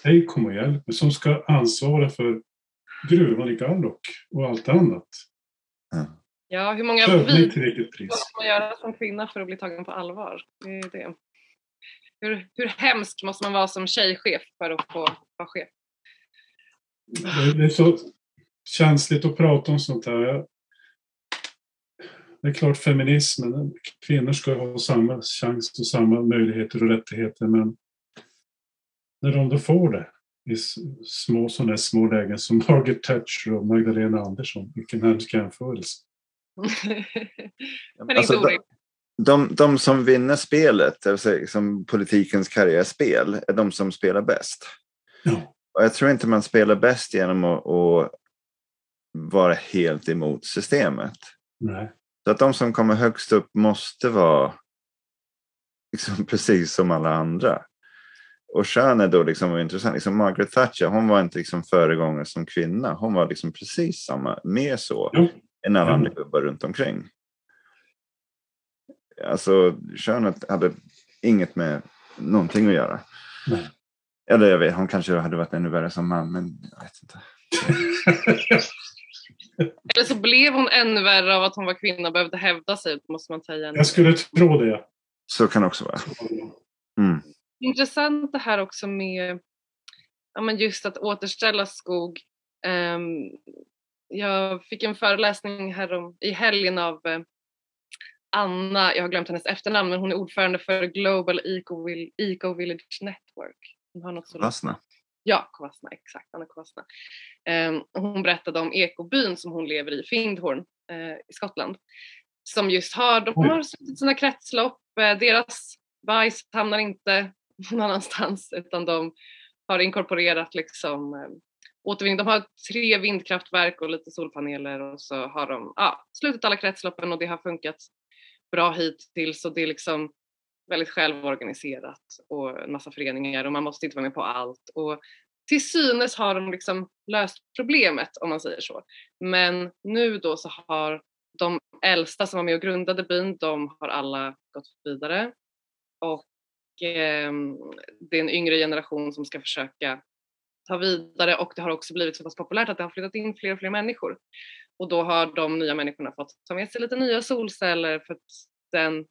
Hej kom och hjälp mig. Som ska ansvara för gruvan i Gallok och allt annat. Ja, hur många pris. måste man göra som kvinna för att bli tagen på allvar? Det är det. Hur, hur hemsk måste man vara som tjejchef för att få vara chef? Det är så känsligt att prata om sånt här. Det är klart feminismen, kvinnor ska ha samma chans och samma möjligheter och rättigheter men när de då får det i små sådana här små lägen som Margaret Thatcher och Magdalena Andersson, vilken hemsk jämförelse. Men Alltså, orimligt. de, de som vinner spelet, det vill säga som politikens karriärspel, är de som spelar bäst. Ja, Och jag tror inte man spelar bäst genom att, att vara helt emot systemet. nej. Så att de som kommer högst upp måste vara liksom precis som alla andra. Och kön är då liksom intressant. Liksom Margaret Thatcher, hon var inte liksom föregångare som kvinna. Hon var liksom precis samma, mer så, Jo. än alla andra gubbar runt omkring. Alltså könet hade inget med någonting att göra. Nej. Eller jag vet, hon kanske hade varit ännu värre som man, men jag vet inte. Eller så blev hon ännu värre av att hon var kvinna och behövde hävda sig, måste man säga. Jag skulle tro det. Så kan det också vara. Mm. Intressant det här också med ja, men just att återställa skog. Ehm, jag fick en föreläsning här om, i helgen av eh, Anna, jag har glömt hennes efternamn, men hon är ordförande för Global Eco, Eco Village Network. Hon har något så Vassna. Ja, Kovasna, exakt. Anna Kovasna. Ehm, hon berättade om ekobyn som hon lever i, Findhorn eh, i Skottland. Som just har, de har slutit sina kretslopp, eh, deras bajs hamnar inte någon annanstans utan de har inkorporerat liksom eh, återvinning. De har tre vindkraftverk och lite solpaneler och så har de ja, slutit alla kretsloppen och det har funkat bra hittills och det är liksom väldigt självorganiserat och en massa föreningar och man måste inte vara med på allt. Och till synes har de liksom löst problemet om man säger så. Men nu då så har de äldsta som var med och grundade byn, de har alla gått vidare. Och eh, det är en yngre generation som ska försöka ta vidare och det har också blivit så pass populärt att det har flyttat in fler och fler människor. Och då har de nya människorna fått ta med sig lite nya solceller för att den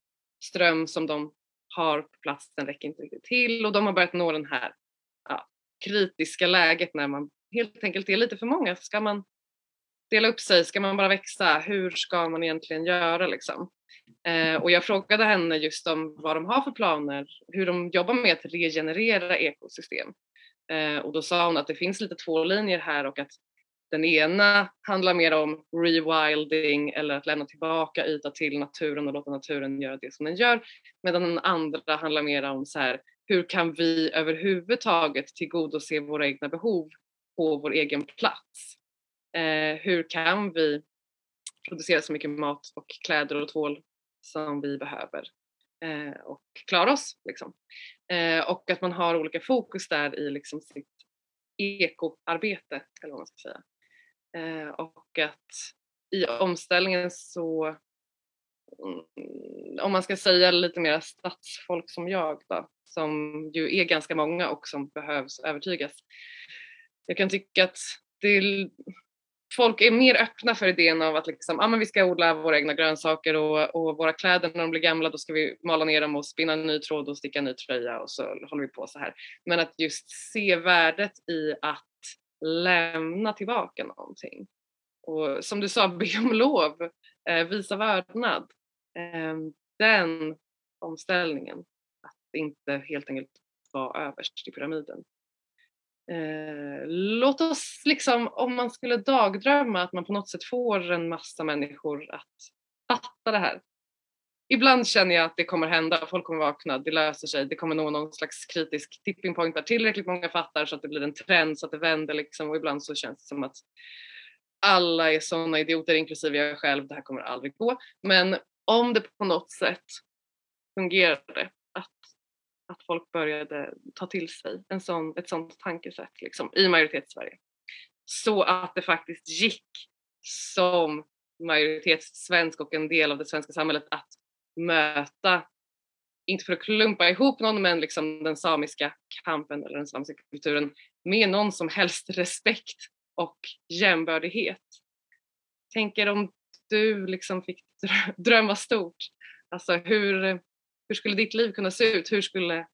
ström som de har på plats den räcker inte riktigt till och de har börjat nå den här ja, kritiska läget när man helt enkelt är lite för många. Ska man dela upp sig? Ska man bara växa? Hur ska man egentligen göra liksom? Eh, och jag frågade henne just om vad de har för planer, hur de jobbar med att regenerera ekosystem. Eh, och då sa hon att det finns lite två linjer här och att den ena handlar mer om rewilding eller att lämna tillbaka yta till naturen och låta naturen göra det som den gör. Medan den andra handlar mer om så här, hur kan vi överhuvudtaget tillgodose våra egna behov på vår egen plats? Eh, hur kan vi producera så mycket mat och kläder och tvål som vi behöver eh, och klara oss. Liksom. Eh, och att man har olika fokus där i liksom sitt ekoarbete, eller vad man ska säga. Eh, och att i omställningen så, mm, om man ska säga lite mer stadsfolk som jag då, som ju är ganska många och som behövs övertygas. Jag kan tycka att det folk är mer öppna för idén av att liksom, ah, men vi ska odla våra egna grönsaker och, och, våra kläder när de blir gamla då ska vi mala ner dem och spinna en ny tråd och sticka en ny tröja och så håller vi på så här. Men att just se värdet i att lämna tillbaka någonting. Och som du sa, be om lov, eh, visa vördnad. Eh, den omställningen, att inte helt enkelt vara överst i pyramiden. Eh, låt oss liksom, om man skulle dagdrömma att man på något sätt får en massa människor att fatta det här. Ibland känner jag att det kommer hända, folk kommer vakna, det löser sig, det kommer nå någon slags kritisk tipping point där tillräckligt många fattar så att det blir en trend så att det vänder liksom. Och ibland så känns det som att alla är sådana idioter inklusive jag själv, det här kommer aldrig gå. Men om det på något sätt fungerade att folk började ta till sig en sån, ett sådant tankesätt liksom, i majoritetssverige. Så att det faktiskt gick som majoritetssvensk och en del av det svenska samhället att möta, inte för att klumpa ihop någon, men liksom den samiska kampen eller den samiska kulturen med någon som helst respekt och jämbördighet. Tänker om du liksom fick drömma stort, alltså hur, hur skulle ditt liv kunna se ut? Hur skulle,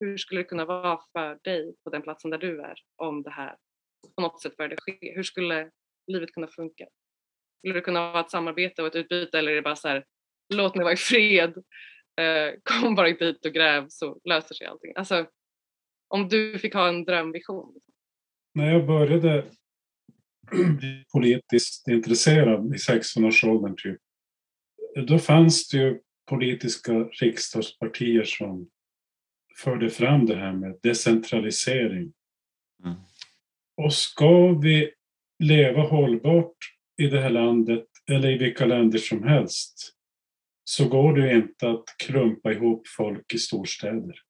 hur skulle det kunna vara för dig på den platsen där du är om det här på något sätt började ske? Hur skulle livet kunna funka? Skulle det kunna vara ett samarbete och ett utbyte eller är det bara så här, låt mig vara i fred, eh, kom bara inte hit och gräv så löser sig allting. Alltså, om du fick ha en drömvision. När jag började bli politiskt intresserad i 16-årsåldern typ, då fanns det ju politiska riksdagspartier som förde fram det här med decentralisering. Mm. Och ska vi leva hållbart i det här landet eller i vilka länder som helst så går det inte att klumpa ihop folk i storstäder.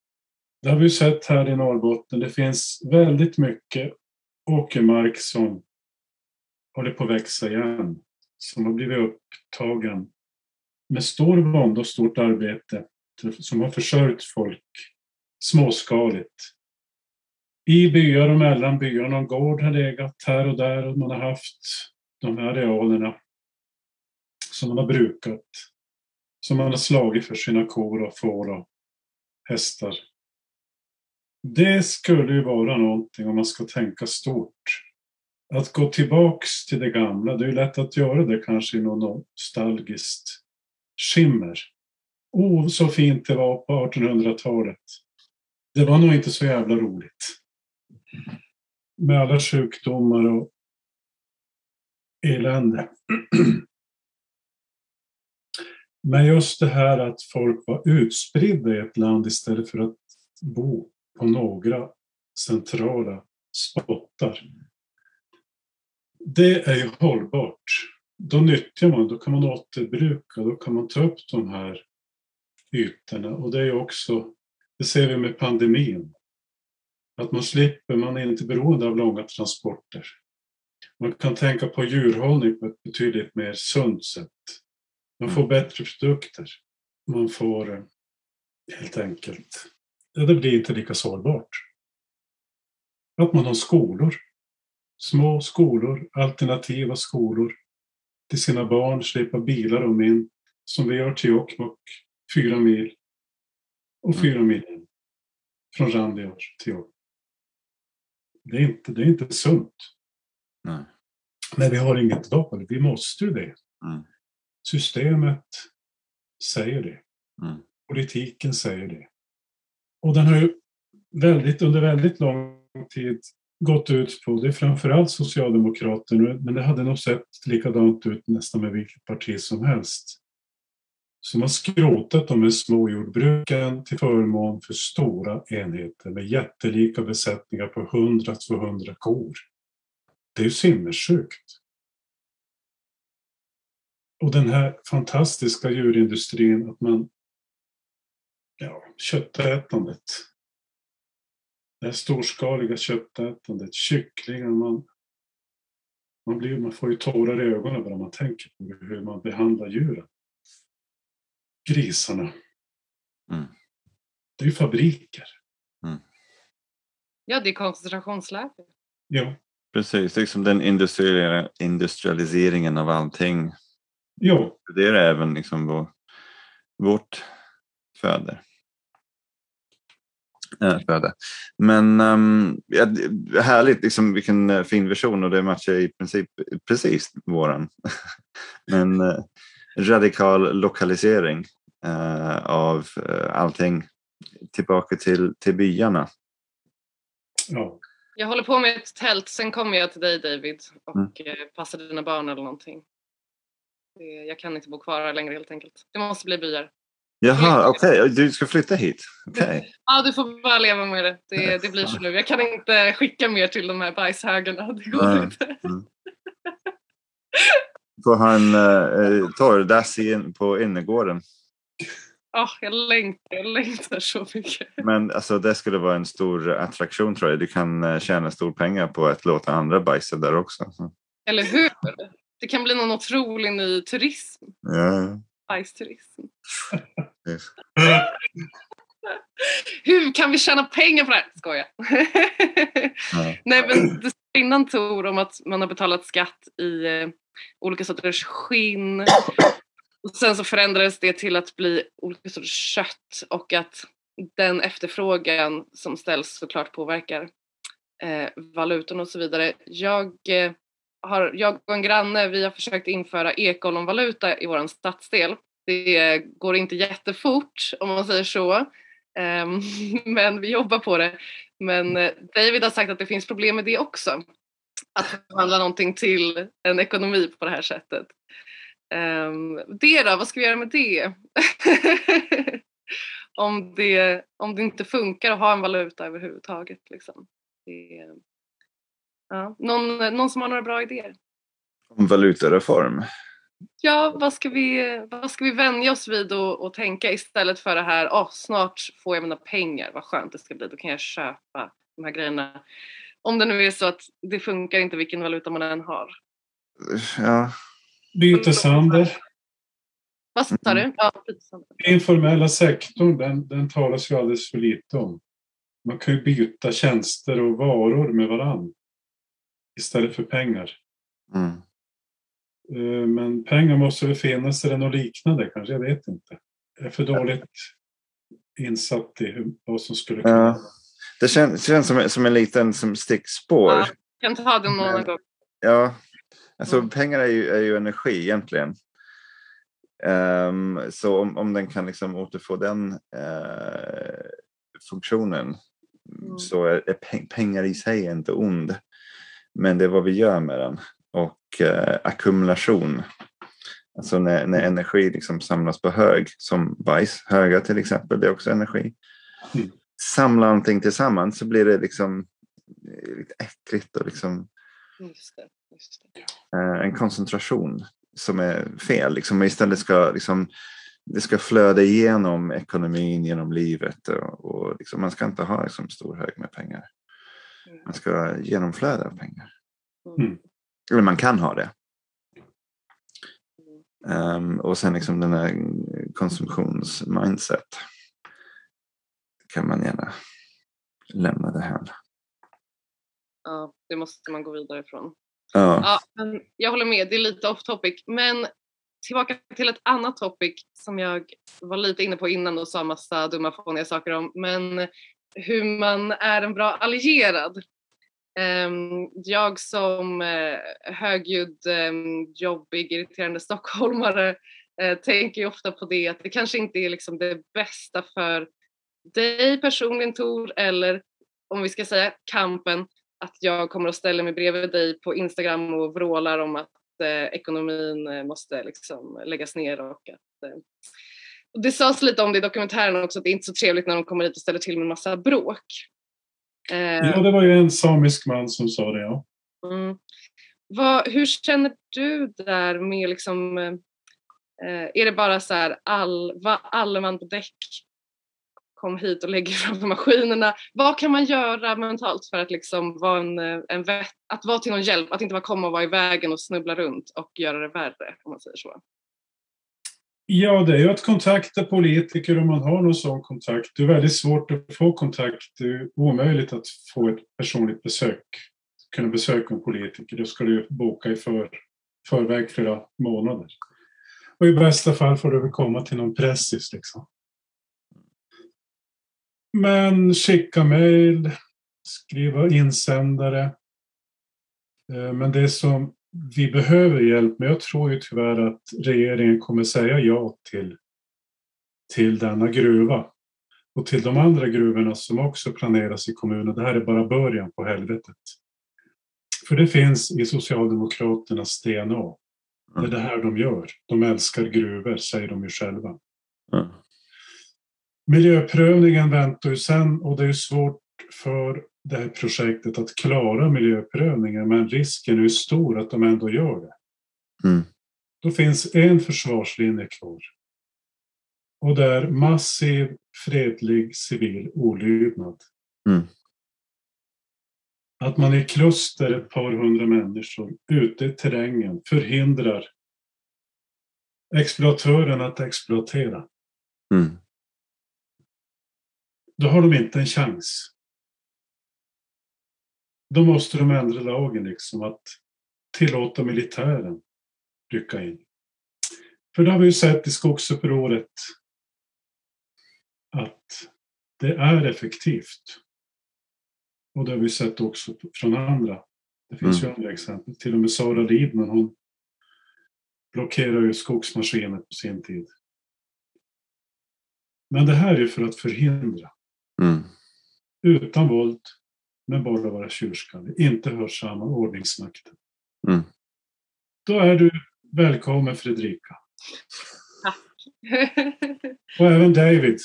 Det har vi sett här i Norrbotten. Det finns väldigt mycket åkermark som håller på att växa igen, som har blivit upptagen med stor vånda och stort arbete som har försörjt folk småskaligt. I byar och mellan byar. Någon gård har legat här och där och man har haft de här arealerna som man har brukat. Som man har slagit för sina kor och får och hästar. Det skulle ju vara någonting om man ska tänka stort. Att gå tillbaks till det gamla, det är ju lätt att göra det kanske i något nostalgiskt skimmer. Oh, så fint det var på 1800-talet. Det var nog inte så jävla roligt. Med alla sjukdomar och elände. Men just det här att folk var utspridda i ett land istället för att bo på några centrala spottar. Det är ju hållbart då nyttjar man, då kan man återbruka, då kan man ta upp de här ytorna. Och det är också, det ser vi med pandemin, att man slipper, man är inte beroende av långa transporter. Man kan tänka på djurhållning på ett betydligt mer sunt sätt. Man får mm. bättre produkter. Man får eh, helt enkelt, ja, det blir inte lika sårbart. Att man har skolor, små skolor, alternativa skolor till sina barn, släpa bilar om in, som vi gör till Jokkmokk, fyra mil och mm. fyra mil in. Från Randjars till Jokkmokk. Det är inte, det är inte sunt. Nej. Men vi har inget val, vi måste ju det. Mm. Systemet säger det. Mm. Politiken säger det. Och den har ju väldigt, under väldigt lång tid gått ut på, det är framförallt Socialdemokraterna, men det hade nog sett likadant ut nästan med vilket parti som helst. som har skrotat de här små jordbruken till förmån för stora enheter med jättelika besättningar på 100-200 kor. Det är ju sinnessjukt. Och den här fantastiska djurindustrin, att man... Ja, köttätandet. Det här storskaliga köttätandet, kycklingar, man, man, blir, man får ju tårar i ögonen bara man tänker på hur man behandlar djuren. Grisarna. Mm. Det är ju fabriker. Ja, det är koncentrationsläger. Ja. Precis, liksom den industrialiseringen av allting. Ja, Det är även liksom vår, vårt föde. Äh, föde. Men um, ja, härligt, liksom, vilken eh, fin version och det matchar i princip precis våran. Men eh, radikal lokalisering eh, av eh, allting tillbaka till, till byarna. ja. Jag håller på med ett tält, sen kommer jag till dig David och Mm. passar dina barn eller någonting. Jag kan inte bo kvar här längre helt enkelt. Det måste bli byar. Jaha, okej, du ska flytta hit? Okej. Ja, du får bara leva med det. Det, det blir så nu. Jag kan inte skicka mer till de här bajshögarna. Det går Nej. inte. Får han uh, torrdass in, på innergården. Ja, jag längtar, jag längtar så mycket. Men alltså, det skulle vara en stor attraktion tror jag. Du kan eh, tjäna stor pengar på att låta andra bajsa där också. Så, Eller hur? Det kan bli någon otrolig ny turism. ja, Bajsturism. Hur kan vi tjäna pengar på det här? Skoja. Ja. Nej men det står innan Tor om att man har betalat skatt i eh, olika sorters skinn. Och sen så förändrades det till att bli olika sorters kött och att den efterfrågan som ställs såklart påverkar eh, valutorna och så vidare. Jag, eh, har, jag och en granne vi har försökt införa ekollonvaluta i vår stadsdel. Det går inte jättefort om man säger så. Ehm, men vi jobbar på det. Men eh, David har sagt att det finns problem med det också. Att förvandla någonting till en ekonomi på det här sättet. Ehm, det då, vad ska vi göra med det? om det? Om det inte funkar att ha en valuta överhuvudtaget. Liksom. Det, ja. någon, någon som har några bra idéer? Om valutareform. Ja, vad ska vi, vad ska vi vänja oss vid och, och tänka istället för det här, åh snart får jag mina pengar, vad skönt det ska bli, då kan jag köpa de här grejerna. Om det nu är så att det funkar inte vilken valuta man än har. Ja, Byteshandel. Vad sa du? Ja, byteshandel. Informella sektorn, den, den talas ju alldeles för lite om. Man kan ju byta tjänster och varor med varann istället för pengar. mm. Eh, Men pengar måste väl finnas eller något liknande kanske, jag vet inte. Jag är för dåligt insatt i vad som skulle kunna... Ja. det känns, känns som, som en liten som stickspår. Ja. kan ta det någon gång. Ja, alltså Mm. pengar är ju, är ju energi egentligen. Ehm, så om, om den kan liksom återfå den eh, funktionen Mm. så är, är peng, pengar i sig inte ond. Men det är vad vi gör med den. Och eh, ackumulation. Alltså när, när energi liksom samlas på hög, som bajs, höga till exempel, det är också energi. Mm. Samla allting tillsammans så blir det liksom eh, lite äckligt och liksom Just det, just det. eh, en koncentration som är fel. Liksom, istället ska liksom, det ska flöda igenom ekonomin, genom livet och, och liksom, man ska inte ha liksom, stor hög med pengar. Mm. Man ska genomflöda av pengar. Mm. Eller man kan ha det. Mm. Ehm, och sen liksom den här konsumtionsmindset. Kan man gärna lämna det här. Ja, det måste man gå vidare ifrån. Ja. Ja, men jag håller med, det är lite off topic. Men tillbaka till ett annat topic som jag var lite inne på innan och sa massa dumma fåniga saker om. Men hur man är en bra allierad. Ehm, jag som eh, högljudd, ehm, jobbig, irriterande stockholmare eh, tänker ju ofta på det att det kanske inte är liksom det bästa för dig personligen Tor eller om vi ska säga kampen att jag kommer att ställa mig bredvid dig på Instagram och vrålar om att eh, ekonomin eh, måste liksom läggas ner och att eh, och det sades lite om det i dokumentären också, att det är inte så trevligt när de kommer hit och ställer till med en massa bråk. Eh, ja, det var ju en samisk man som sa det, ja. Mm. Vad, hur känner du där med liksom, eh, är det bara så här all, va, alla man på däck kom hit och lägger framför maskinerna. Vad kan man göra mentalt för att liksom vara, en, en vet, att vara till någon hjälp, att inte bara komma och vara i vägen och snubbla runt och göra det värre om man säger så? Ja, det är ju att kontakta politiker om man har någon sån kontakt. Det är väldigt svårt att få kontakt. Det är omöjligt att få ett personligt besök. Kunna besöka en politiker. Då ska du boka i för, förväg flera månader. Och i bästa fall får du väl komma till någon pressis liksom. Men skicka mejl, skriva insändare. Eh, men det som vi behöver hjälp med, jag tror ju tyvärr att regeringen kommer säga ja till, till denna gruva och till de andra gruvorna som också planeras i kommunen. Det här är bara början på helvetet. För det finns i Socialdemokraternas DNA. Det är det här de gör. De älskar gruvor, säger de ju själva. Mm. Miljöprövningen väntar ju sen och det är svårt för det här projektet att klara miljöprövningen men risken är stor att de ändå gör det. Mm. Då finns en försvarslinje kvar. Och det är massiv fredlig civil olydnad. Mm. Att man i kluster, ett par hundra människor, ute i terrängen förhindrar exploatören att exploatera. Mm. Då har de inte en chans. Då måste de ändra lagen, liksom att tillåta militären rycka in. För det har vi ju sett i skogsupproret att det är effektivt. Och det har vi sett också från andra. Det finns mm. ju andra exempel. Till och med Sara Lidman, hon blockerar ju skogsmaskiner på sin tid. Men det här är ju för att förhindra. Mm. Utan våld, men bara vara tjurskallig. Inte hörsamma ordningsmakten. Mm. Då är du välkommen Fredrika. Tack. Och även David.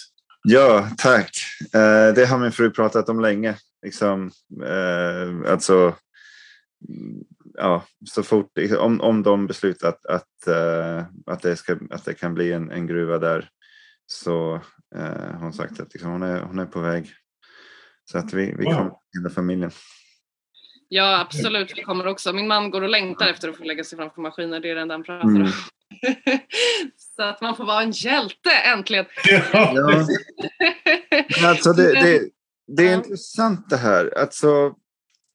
Ja, tack. Eh, det har min fru pratat om länge. Liksom, eh, alltså, ja, så fort, om, om de beslutat att, att, uh, att, det, ska, att det kan bli en, en gruva där så har hon sagt att liksom, hon, är, hon är på väg. Så att vi, vi kommer hela familjen. Ja, absolut. Vi kommer också. Min man går och längtar efter att få lägga sig framför maskiner. Det är det enda han pratar om. Mm. så att man får vara en hjälte äntligen. Ja. alltså det, det, det är ja. intressant det här. Alltså,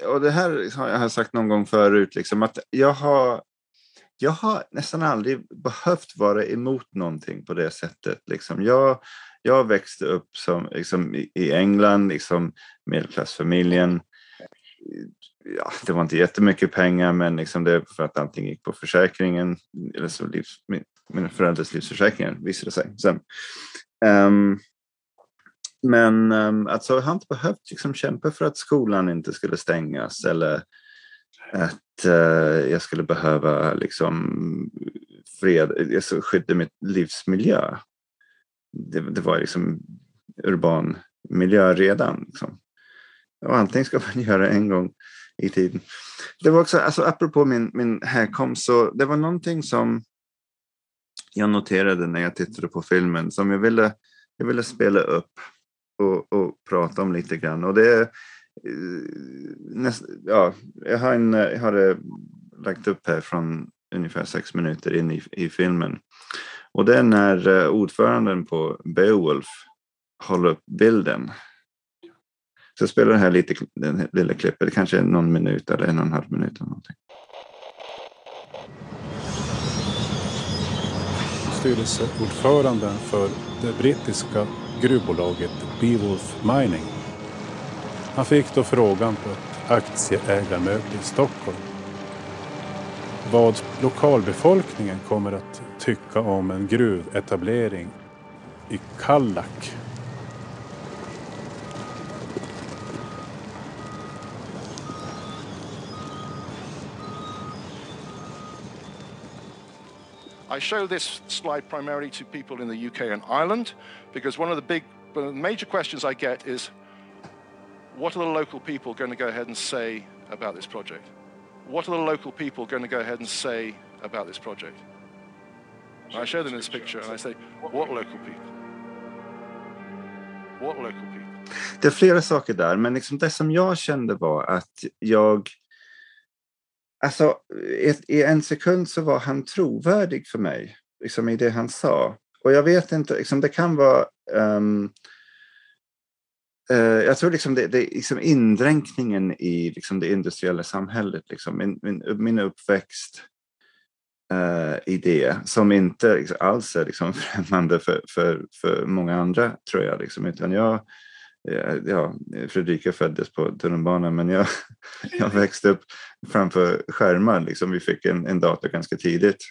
och det här har jag sagt någon gång förut, liksom, att jag har, jag har nästan aldrig behövt vara emot någonting på det sättet. Liksom. Jag, jag växte upp som, liksom, i England, liksom, medelklassfamiljen. Ja, det var inte jättemycket pengar, men liksom det för att allting gick på försäkringen, eller så livs, mina föräldrars livsförsäkringar visade det sig sen. Um, men um, alltså, jag har inte behövt liksom, kämpa för att skolan inte skulle stängas eller att uh, jag skulle behöva liksom, fred, alltså, skydda mitt livsmiljö. Det, det var liksom urban miljö redan. Liksom. Och allting ska man göra en gång i tiden. Det var också, alltså apropå min, min härkomst, så det var någonting som jag noterade när jag tittade på filmen som jag ville, jag ville spela upp och, och prata om lite grann. Och det är, näst, ja, jag har, en, jag har det lagt upp här från ungefär sex minuter in i, i filmen. Och det är när eh, ordföranden på Beowulf håller upp bilden. Så jag spelar det här lite, det lilla klippet, kanske någon minut eller en och en halv minut. Eller någonting. Styrelseordföranden för det brittiska gruvbolaget Beowulf Mining. Han fick då frågan på ett aktieägarmöte i Stockholm vad lokalbefolkningen kommer att tycka om en gruvetablering i Kallak. I show this slide primarily to people in the UK and Ireland because one of the big, one of the major questions I get is what are the local people going to go ahead and say about this project? What are the local people going to go ahead and say about this project? And I show them this picture and I say, what local people? What local people? Det är flera saker där, men liksom det som jag kände var att jag... Alltså, i, i en sekund så var han trovärdig för mig, liksom i det han sa. Och jag vet inte, liksom det kan vara... Um, uh, jag tror liksom det, det liksom indränkningen i liksom det industriella samhället, liksom min, min, min uppväxt eh, idé som inte liksom, alls är liksom främmande för, för, för många andra, tror jag. Liksom, utan jag eh, ja, Fredrika föddes på tunnelbanan men jag, jag växte upp framför skärmar. Liksom. Vi fick en, en dator ganska tidigt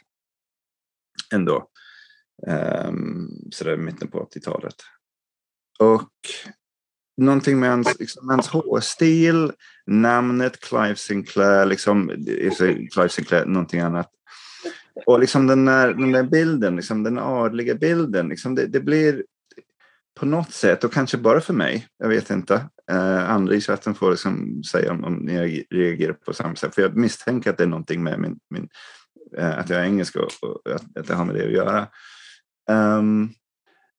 ändå. Um, sådär mitten på 80-talet. Och någonting med hans, liksom, hans hårstil, namnet Clive Sinclair, liksom, Clive Sinclair, någonting annat. Och liksom den där, den där bilden, liksom, den adliga bilden, liksom, det, det blir på något sätt, och kanske bara för mig, jag vet inte. Eh, andra i chatten får liksom säga om, om ni reagerar på samma sätt. För jag misstänker att det är någonting med min, min eh, att jag är engelska och, och att, att det har med det att göra. Um,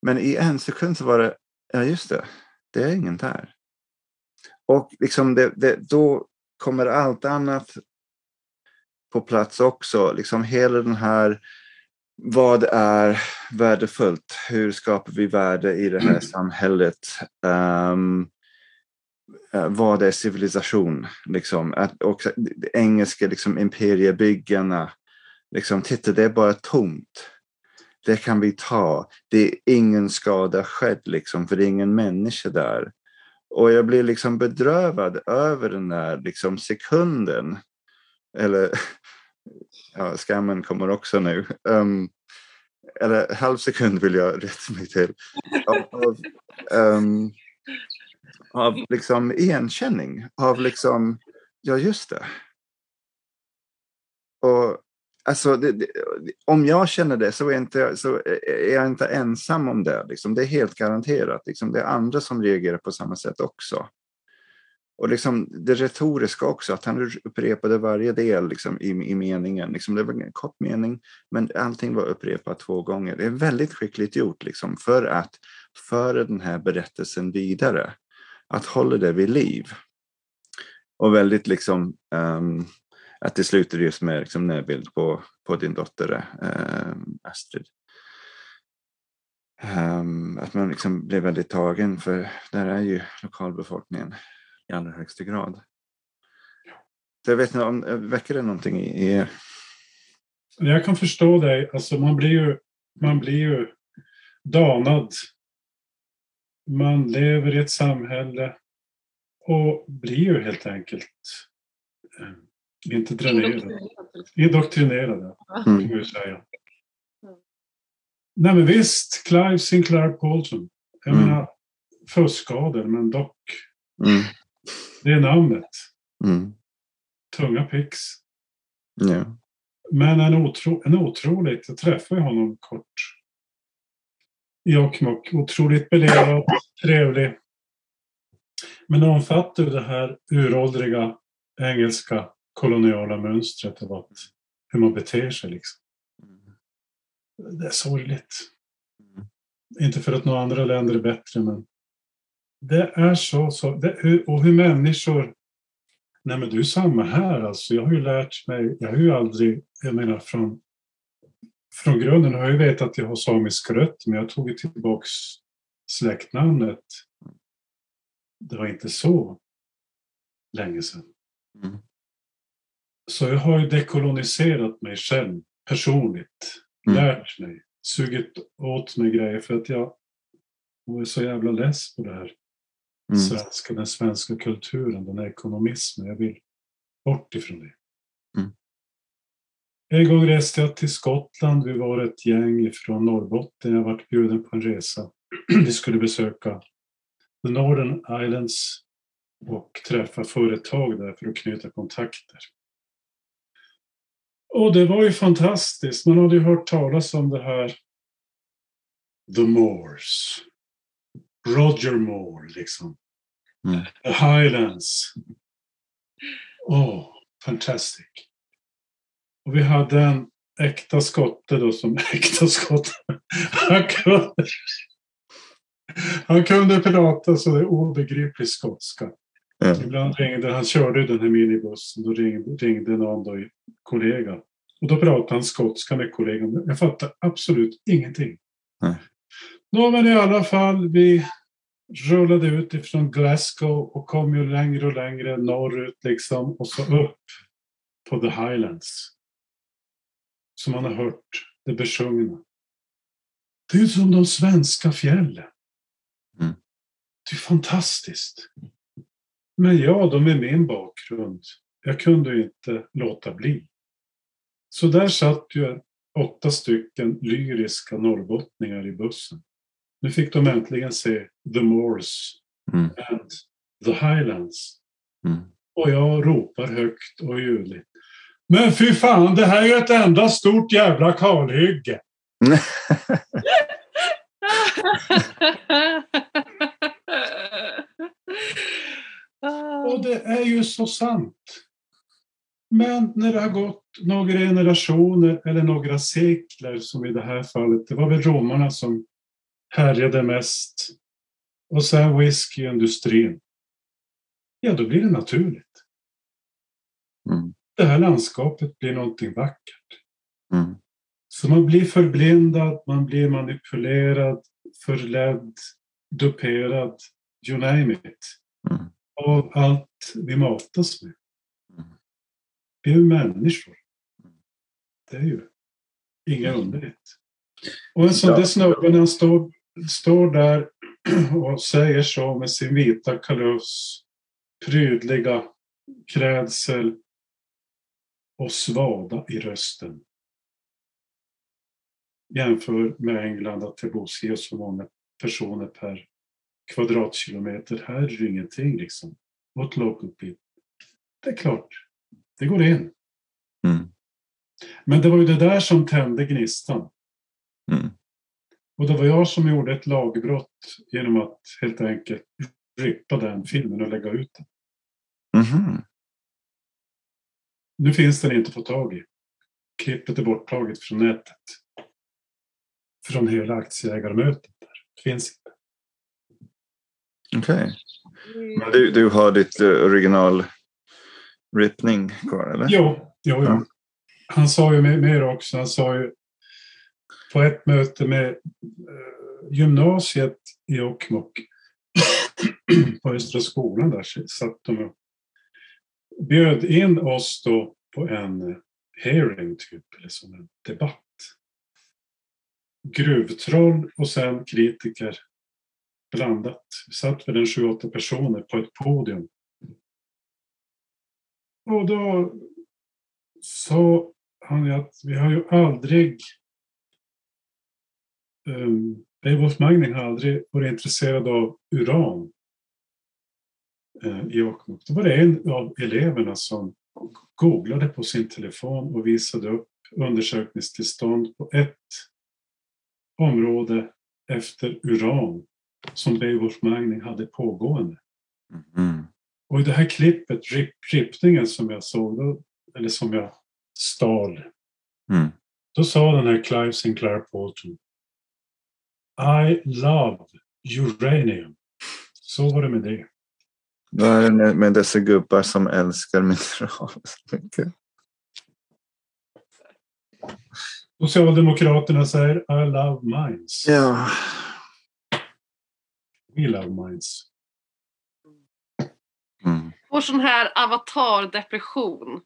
men i en sekund så var det, ja just det, det är ingen där. Och liksom det, det, då kommer allt annat på plats också. Liksom hela den här vad är värdefullt? Hur skapar vi värde i det här mm. samhället? Um, vad är civilisation? Liksom, att också, engelska liksom, imperiebyggarna, liksom, titta det är bara tomt. Det kan vi ta. Det är ingen skada skedd, liksom, för det är ingen människa där. Och jag blir liksom bedrövad över den där liksom, sekunden. Eller ja, skammen kommer också nu. Um, eller halv sekund vill jag rätta mig till. Av, av, um, av liksom igenkänning. Av liksom, ja just det. Och alltså, det, det, om jag känner det så är, inte, så är jag inte ensam om det. Liksom. Det är helt garanterat. Liksom. Det är andra som reagerar på samma sätt också. Och liksom det retoriska också, att han upprepade varje del liksom i, i meningen. Liksom det var en kort mening, men allting var upprepat två gånger. Det är väldigt skickligt gjort liksom, för att föra den här berättelsen vidare. Att hålla det vid liv. Och väldigt liksom um, att det slutar just med liksom närbild på, på din dotter um, Astrid. Um, att man liksom blir väldigt tagen för där är ju lokalbefolkningen i allra högsta grad. Så jag vet inte, om, väcker det någonting i er? Jag kan förstå dig. Alltså man blir ju, man blir ju danad. Man lever i ett samhälle och blir ju helt enkelt eh, inte dränerad. Indoktrinerad, mm. kan ju säga. Mm. Nej men visst, Clive Sinclair Paulson. Jag mm. menar, fuskskador men dock. Mm. Det är namnet. Mm. Tunga pix. Ja. Men en, otro, en otroligt, jag träffade honom kort i Jokkmokk. Otroligt belevad, trevlig. Men omfattar det här uråldriga engelska koloniala mönstret av att, hur man beter sig. Liksom. Det är sorgligt. Mm. Inte för att några andra länder är bättre, men det är så. så det, och hur människor... Nej men du är samma här alltså. Jag har ju lärt mig, jag har ju aldrig, jag menar från, från grunden har jag ju vetat att jag har samisk rött, men jag har tagit tillbaks släktnamnet. Det var inte så länge sedan. Mm. Så jag har ju dekoloniserat mig själv personligt. Mm. Lärt mig, sugit åt mig grejer för att jag var så jävla less på det här mm. svenska, den svenska kulturen, den här ekonomismen. Jag vill bort ifrån det. Mm. En gång reste jag till Skottland. Vi var ett gäng från Norrbotten. Jag varit bjuden på en resa. Vi skulle besöka The Northern Islands och träffa företag där för att knyta kontakter. Och det var ju fantastiskt. Man hade ju hört talas om det här The Moors. Roger Moore, liksom. Mm. The Highlands. Åh, oh, fantastic. Och vi hade en äkta skotte då som äkta skotte. Han kunde, han kunde prata så det är obegriplig skotska. Ja. Ibland ringde, han körde den här minibussen, då ringde, ringde någon då, kollega. Och då pratade han skotska med kollegan. Jag fattade absolut ingenting. Nå, men i alla fall, vi rullade ut ifrån Glasgow och kom ju längre och längre norrut liksom och så upp på the highlands. Som man har hört det besjungna. Det är som de svenska fjällen. Mm. Det är fantastiskt. Men jag då med min bakgrund, jag kunde inte låta bli. Så där satt ju åtta stycken lyriska norrbottningar i bussen. Nu fick de äntligen se The Moors Mm. and The Highlands. Mm. Och jag ropar högt och ljudligt. Men fy fan, det här är ju ett enda stort jävla kalhygge. Och det är ju så sant. Men när det har gått några generationer eller några sekler, som i det här fallet, det var väl romarna som härjade mest. Och sen whiskyindustrin. Ja, då blir det naturligt. Mm. Det här landskapet blir någonting vackert. Mm. Så man blir förblindad, man blir manipulerad, förledd, duperad, you name it. Mm. Av allt vi matas med. Mm. Vi är ju människor. Det är ju inget underligt. Och en sån där snubbe när han står, står där och säger så med sin vita kalufs, prydliga klädsel och svada i rösten. Jämför med England att det bor så många personer per kvadratkilometer. Här är det ingenting liksom. What local people. Det är klart, det går in. Mm. Men det var ju det där som tände gnistan. Mm. Och det var jag som gjorde ett lagbrott genom att helt enkelt rippa den filmen och lägga ut den. Mhm. Nu finns den inte att få tag i. Klippet är borttaget från nätet. Från hela aktieägarmötet. Där. Finns inte. Okej. Men du, du har ditt eh, original rippning kvar eller? Jo, jo, jo. Ja. Han sa ju mer- mer också. Han sa ju på ett möte med eh, gymnasiet i Jokkmokk på Östra skolan där satt de och bjöd in oss då på en hearing typ, eller som en debatt. Gruvtroll och sen kritiker blandat. Vi satt väl en sju, åtta personer på ett podium. Och då sa han ju att vi har ju aldrig um, Beowulf Magning har aldrig varit intresserad av uran eh, i Jokkmokk. Då var det en av eleverna som googlade på sin telefon och visade upp undersökningstillstånd på ett område efter uran som Beowulf Magning hade pågående. Mhm. Och i det här klippet, rip, rippningen som jag såg, då, eller som jag stal, Mm. då sa den här Clive Sinclair Bolton I love uranium. Så var det med det. Vad är det med- dessa gubbar som älskar mineral så mycket? Socialdemokraterna säger I love mines. Ja. We love mines. Mm. får sån här avatar-depression.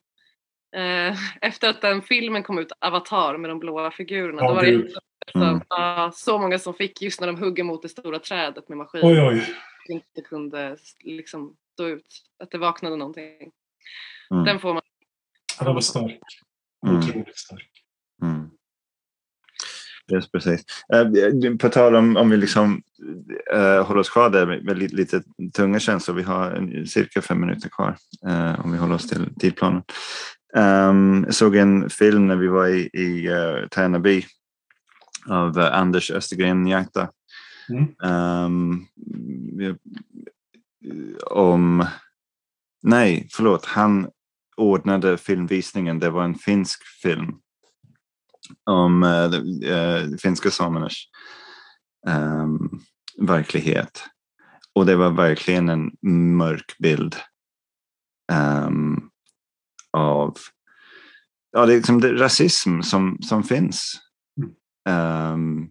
Eh, efter att den filmen kom ut, Avatar med de blåa figurerna. Ja, då var det så, Mm. ja, så många som fick just när de hugger mot det stora trädet med maskin. Oj, oj. inte kunde liksom stå ut. Att det vaknade någonting. Mm. Den får man. Ja, den var stark. Mm. Otroligt stark. Mm. Just precis. Eh, På tal om, om vi liksom eh, håller oss kvar där med, med lite, lite tunga känslor. Vi har en, cirka fem minuter kvar eh, om vi håller oss till tidplanen. Um, jag såg en film när vi var i, i uh, Tärnaby av Anders Östergren Njakta. Mm. Um, om... Nej, förlåt. Han ordnade filmvisningen. Det var en finsk film om uh, uh, finska samernas um, verklighet. Och det var verkligen en mörk bild um, av ja, det är liksom det rasism som, som finns Ehm,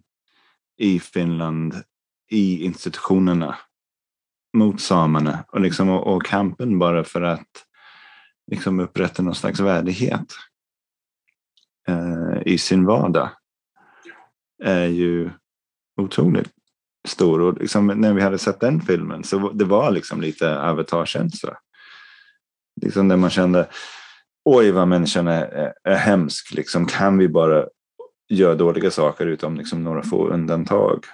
i Finland, i institutionerna mot samerna och, liksom, och, och kampen bara för att liksom upprätta någon slags värdighet uh, i sin vardag är ju otroligt stor. Och liksom, när vi hade sett den filmen så det var liksom lite avatarkänsla. Liksom där man kände, oj vad människan är, är, är hemsk, liksom, kan vi bara gör dåliga saker utom liksom, några få undantag?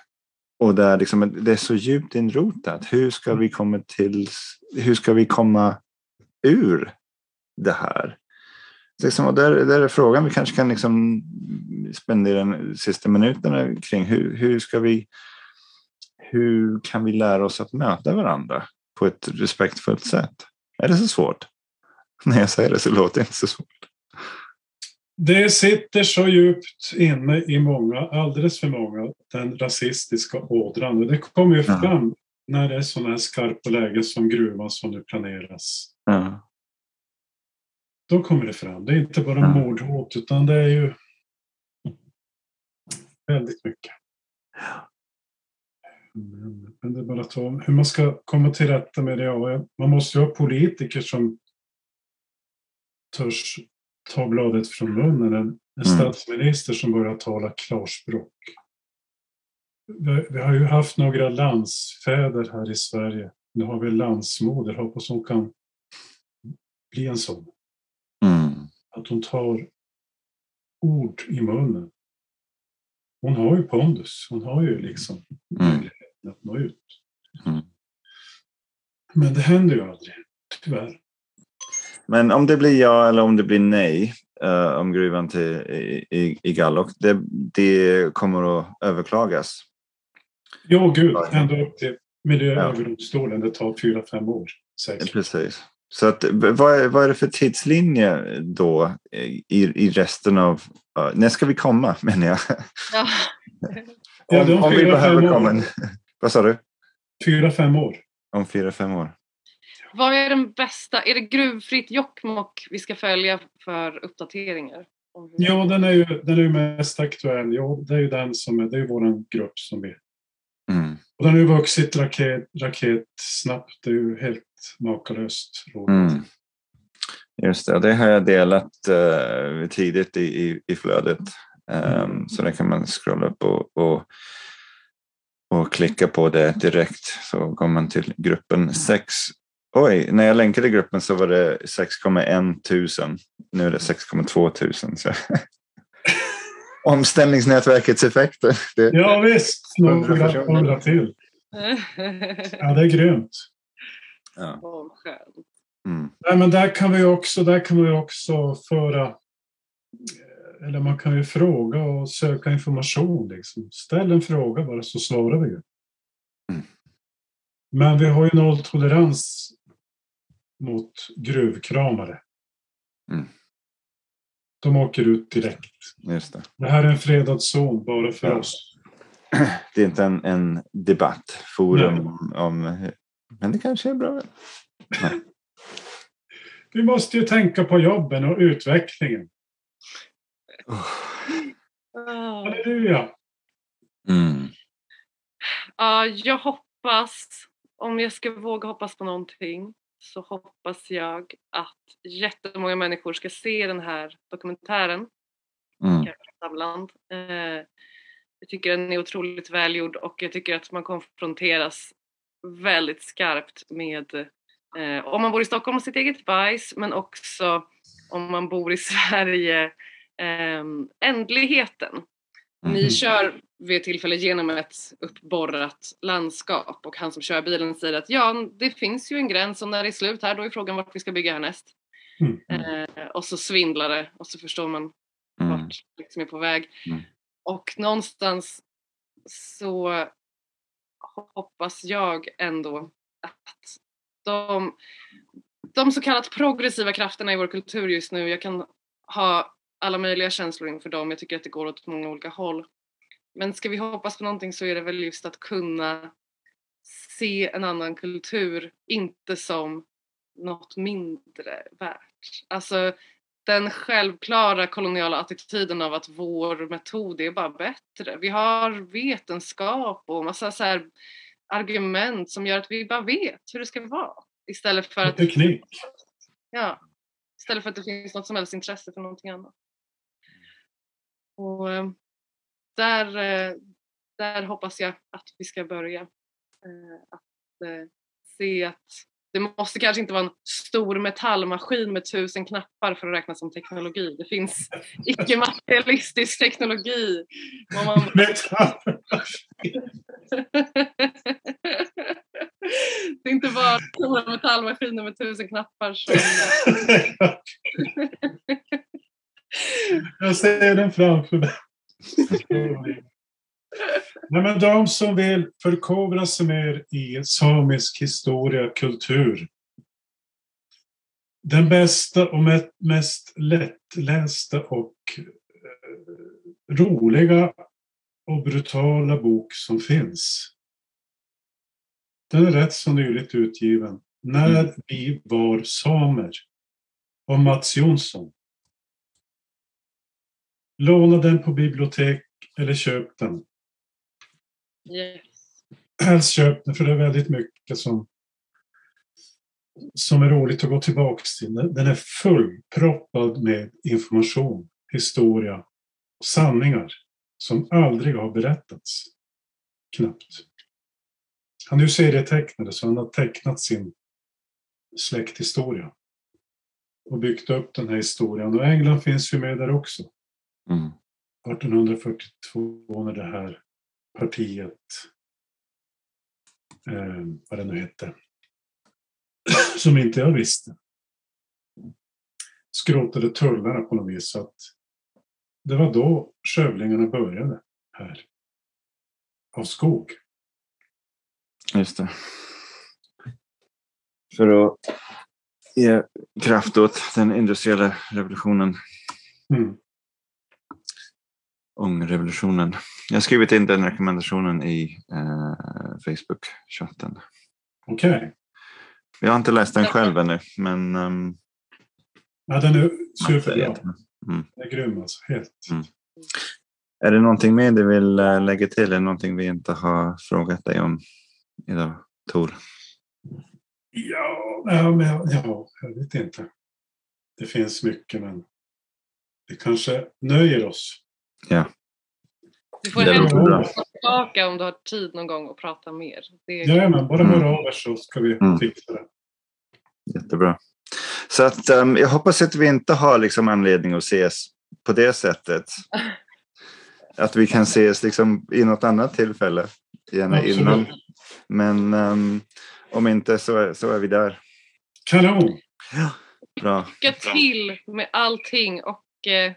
Och där liksom, det är så djupt inrotat. Hur ska vi komma till, hur ska vi komma ur det här? Liksom, och där, där är frågan, vi kanske kan liksom spendera de sista minuterna kring hur, hur ska vi hur kan vi lära oss att möta varandra på ett respektfullt sätt? Är det så svårt? När jag säger det så låter det inte så svårt. Det sitter så djupt inne i många, alldeles för många, den rasistiska ådran. Och det kommer ju Ja. fram när det är sådana här skarpa lägen som gruvan som nu planeras. Ja. Då kommer det fram. Det är inte bara Ja. mordhot utan det är ju väldigt mycket. Men, men det är bara att ta, hur man ska komma till rätta med det. Ja, man måste ju ha politiker som törs ta bladet från munnen. En, en statsminister som börjar tala klarspråk. Vi, vi har ju haft några landsfäder här i Sverige. Nu har vi en landsmoder. Hoppas hon kan bli en sån. Mm. Att hon tar ord i munnen. Hon har ju pondus. Hon har ju liksom Mm. möjligheten att nå ut. Mm. Men det händer ju aldrig, tyvärr. Men om det blir ja eller om det blir nej eh, om gruvan till, i, i, i Gallok, det, det kommer att överklagas. Ja, gud, Ja. ända upp till Miljööverdomstolen. Det tar fyra, fem år säkert. Precis. Så att, vad, är, vad är det för tidslinje då i, i resten av... ja, när ska vi komma menar jag? Ja. Ja, om, om om vi behöver komma Vad sa du? Fyra, fem år. Om fyra, fem år? Vad är den bästa? Är det gruvfritt Jokkmokk vi ska följa för uppdateringar? Ja, den är ju, den är ju mest aktuell. Ja, det är ju den som är, det är vår grupp som är. Mm. Och den har ju vuxit raket, raket snabbt. Det är ju helt makalöst roligt. Mm. Just det, det har jag delat eh, tidigt i, i, i flödet. Ehm, Så det kan man scrolla upp och, och, och klicka på det direkt så kommer man till gruppen 6. Oj, när jag länkade gruppen så var det 6,1 tusen. Nu är det 6,2 tusen. Så. Omställningsnätverkets effekter. Det, Ja visst, några, till. Ja, det är grymt. ja. Mm. Nej, men där kan vi också, där kan vi också föra, eller man kan ju fråga och söka information. Liksom. Ställ en fråga bara så svarar vi. Mm. Men vi har ju nolltolerans mot gruvkramare. Mm. De åker ut direkt. Just det. Det här är en fredad zon bara för Ja. oss. det är inte en, en debattforum om, om... Men det kanske är bra. Vi måste ju tänka på jobben och utvecklingen. Ah. Halleluja! Mm. Ja, jag hoppas, om jag ska våga hoppas på någonting, så hoppas jag att jättemånga människor ska se den här dokumentären, Mm. Samland. Eh, jag tycker den är otroligt välgjord och jag tycker att man konfronteras väldigt skarpt med, eh, om man bor i Stockholm och sitt eget bajs, men också om man bor i Sverige, eh, ändligheten. Ni Mhm. kör vid ett tillfälle genom ett uppborrat landskap och han som kör bilen säger att ja, det finns ju en gräns och när det är slut här då är frågan vart vi ska bygga härnäst. Mm. Eh, och så svindlar det och så förstår man Mm. vart liksom är på väg. Mm. Och någonstans så hoppas jag ändå att de, de så kallat progressiva krafterna i vår kultur just nu, jag kan ha alla möjliga känslor inför dem, jag tycker att det går åt många olika håll. Men ska vi hoppas på någonting så är det väl just att kunna se en annan kultur, inte som något mindre värt. Alltså den självklara koloniala attityden av att vår metod är bara bättre. Vi har vetenskap och massa så här argument som gör att vi bara vet hur det ska vara. Istället för att, Teknik. ja, istället för att det finns något som helst intresse för någonting annat. Och eh, där, eh, där hoppas jag att vi ska börja. Eh, Att se att det måste kanske inte vara en stor metallmaskin med tusen knappar för att räknas som teknologi. Det finns icke-materialistisk teknologi. Man... Det är inte bara stora metallmaskiner med tusen knappar som... Jag ser den framför mig. Nej, men de som vill förkovra sig mer i samisk historia och kultur. Den bästa och me- mest lättlästa och eh, roliga och brutala bok som finns. Den är rätt så nyligt utgiven. När vi var samer. Av Mats Jonsson. Låna den på bibliotek eller köp den. Yes. Helst köp den för det är väldigt mycket som, som är roligt att gå tillbaka till. Den är fullproppad med information, historia och sanningar som aldrig har berättats. Knappt. Han är ju serietecknare så han har tecknat sin släkthistoria. Och byggt upp den här historien. Och England finns ju med där också. Mm. 1842 när det här partiet, eh, vad det nu hette, som inte jag visste, skrotade tullarna på något vis. Så att det var då skövlingarna började här. Av skog. Just det. För att ge kraft åt den industriella revolutionen, Mm. Ångrevolutionen. Jag har skrivit in den rekommendationen i eh, Facebook-chatten. Okej. Jag har inte läst den själv ännu, men um, Ja, den är superbra. Mm. Den är grym alltså. Helt. Mm. Är det någonting mer du vill eh, lägga till? Är det någonting vi inte har frågat dig om idag, Tor? Ja, ja, men, ja, jag vet inte. Det finns mycket men vi kanske nöjer oss. Du får hemskt tillbaka om du har tid någon gång att prata mer. Det är Jajamän, bara Mm. hör av er så ska vi Mm. fixa det. Jättebra. Så att, ehm, jag hoppas att vi inte har liksom, anledning att ses på det sättet. Att vi kan ses liksom, i något annat tillfälle. Gärna Absolut. innan. Men ehm, om inte så är, så är vi där. Kanon! Bra. lycka till med allting och eh,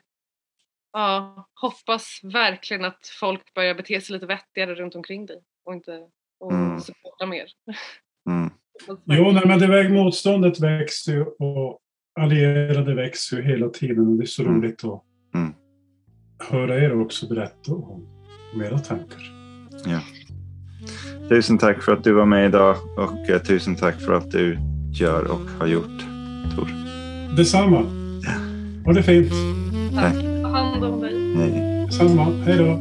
ja, hoppas verkligen att folk börjar bete sig lite vettigare runt omkring dig och inte och Mm. supporta mer. Mm. Jo, nej, men det väg, motståndet växer ju och allierade växer ju hela tiden. Och det är så Mm. roligt att Mm. höra er också berätta om, om era tankar. Tusen tack för att du var med idag och eh, tusen tack för allt du gör och har gjort, Tor. Detsamma! Ha det fint! Tack. Hand om dig. Hej. Detsamma. Hej då!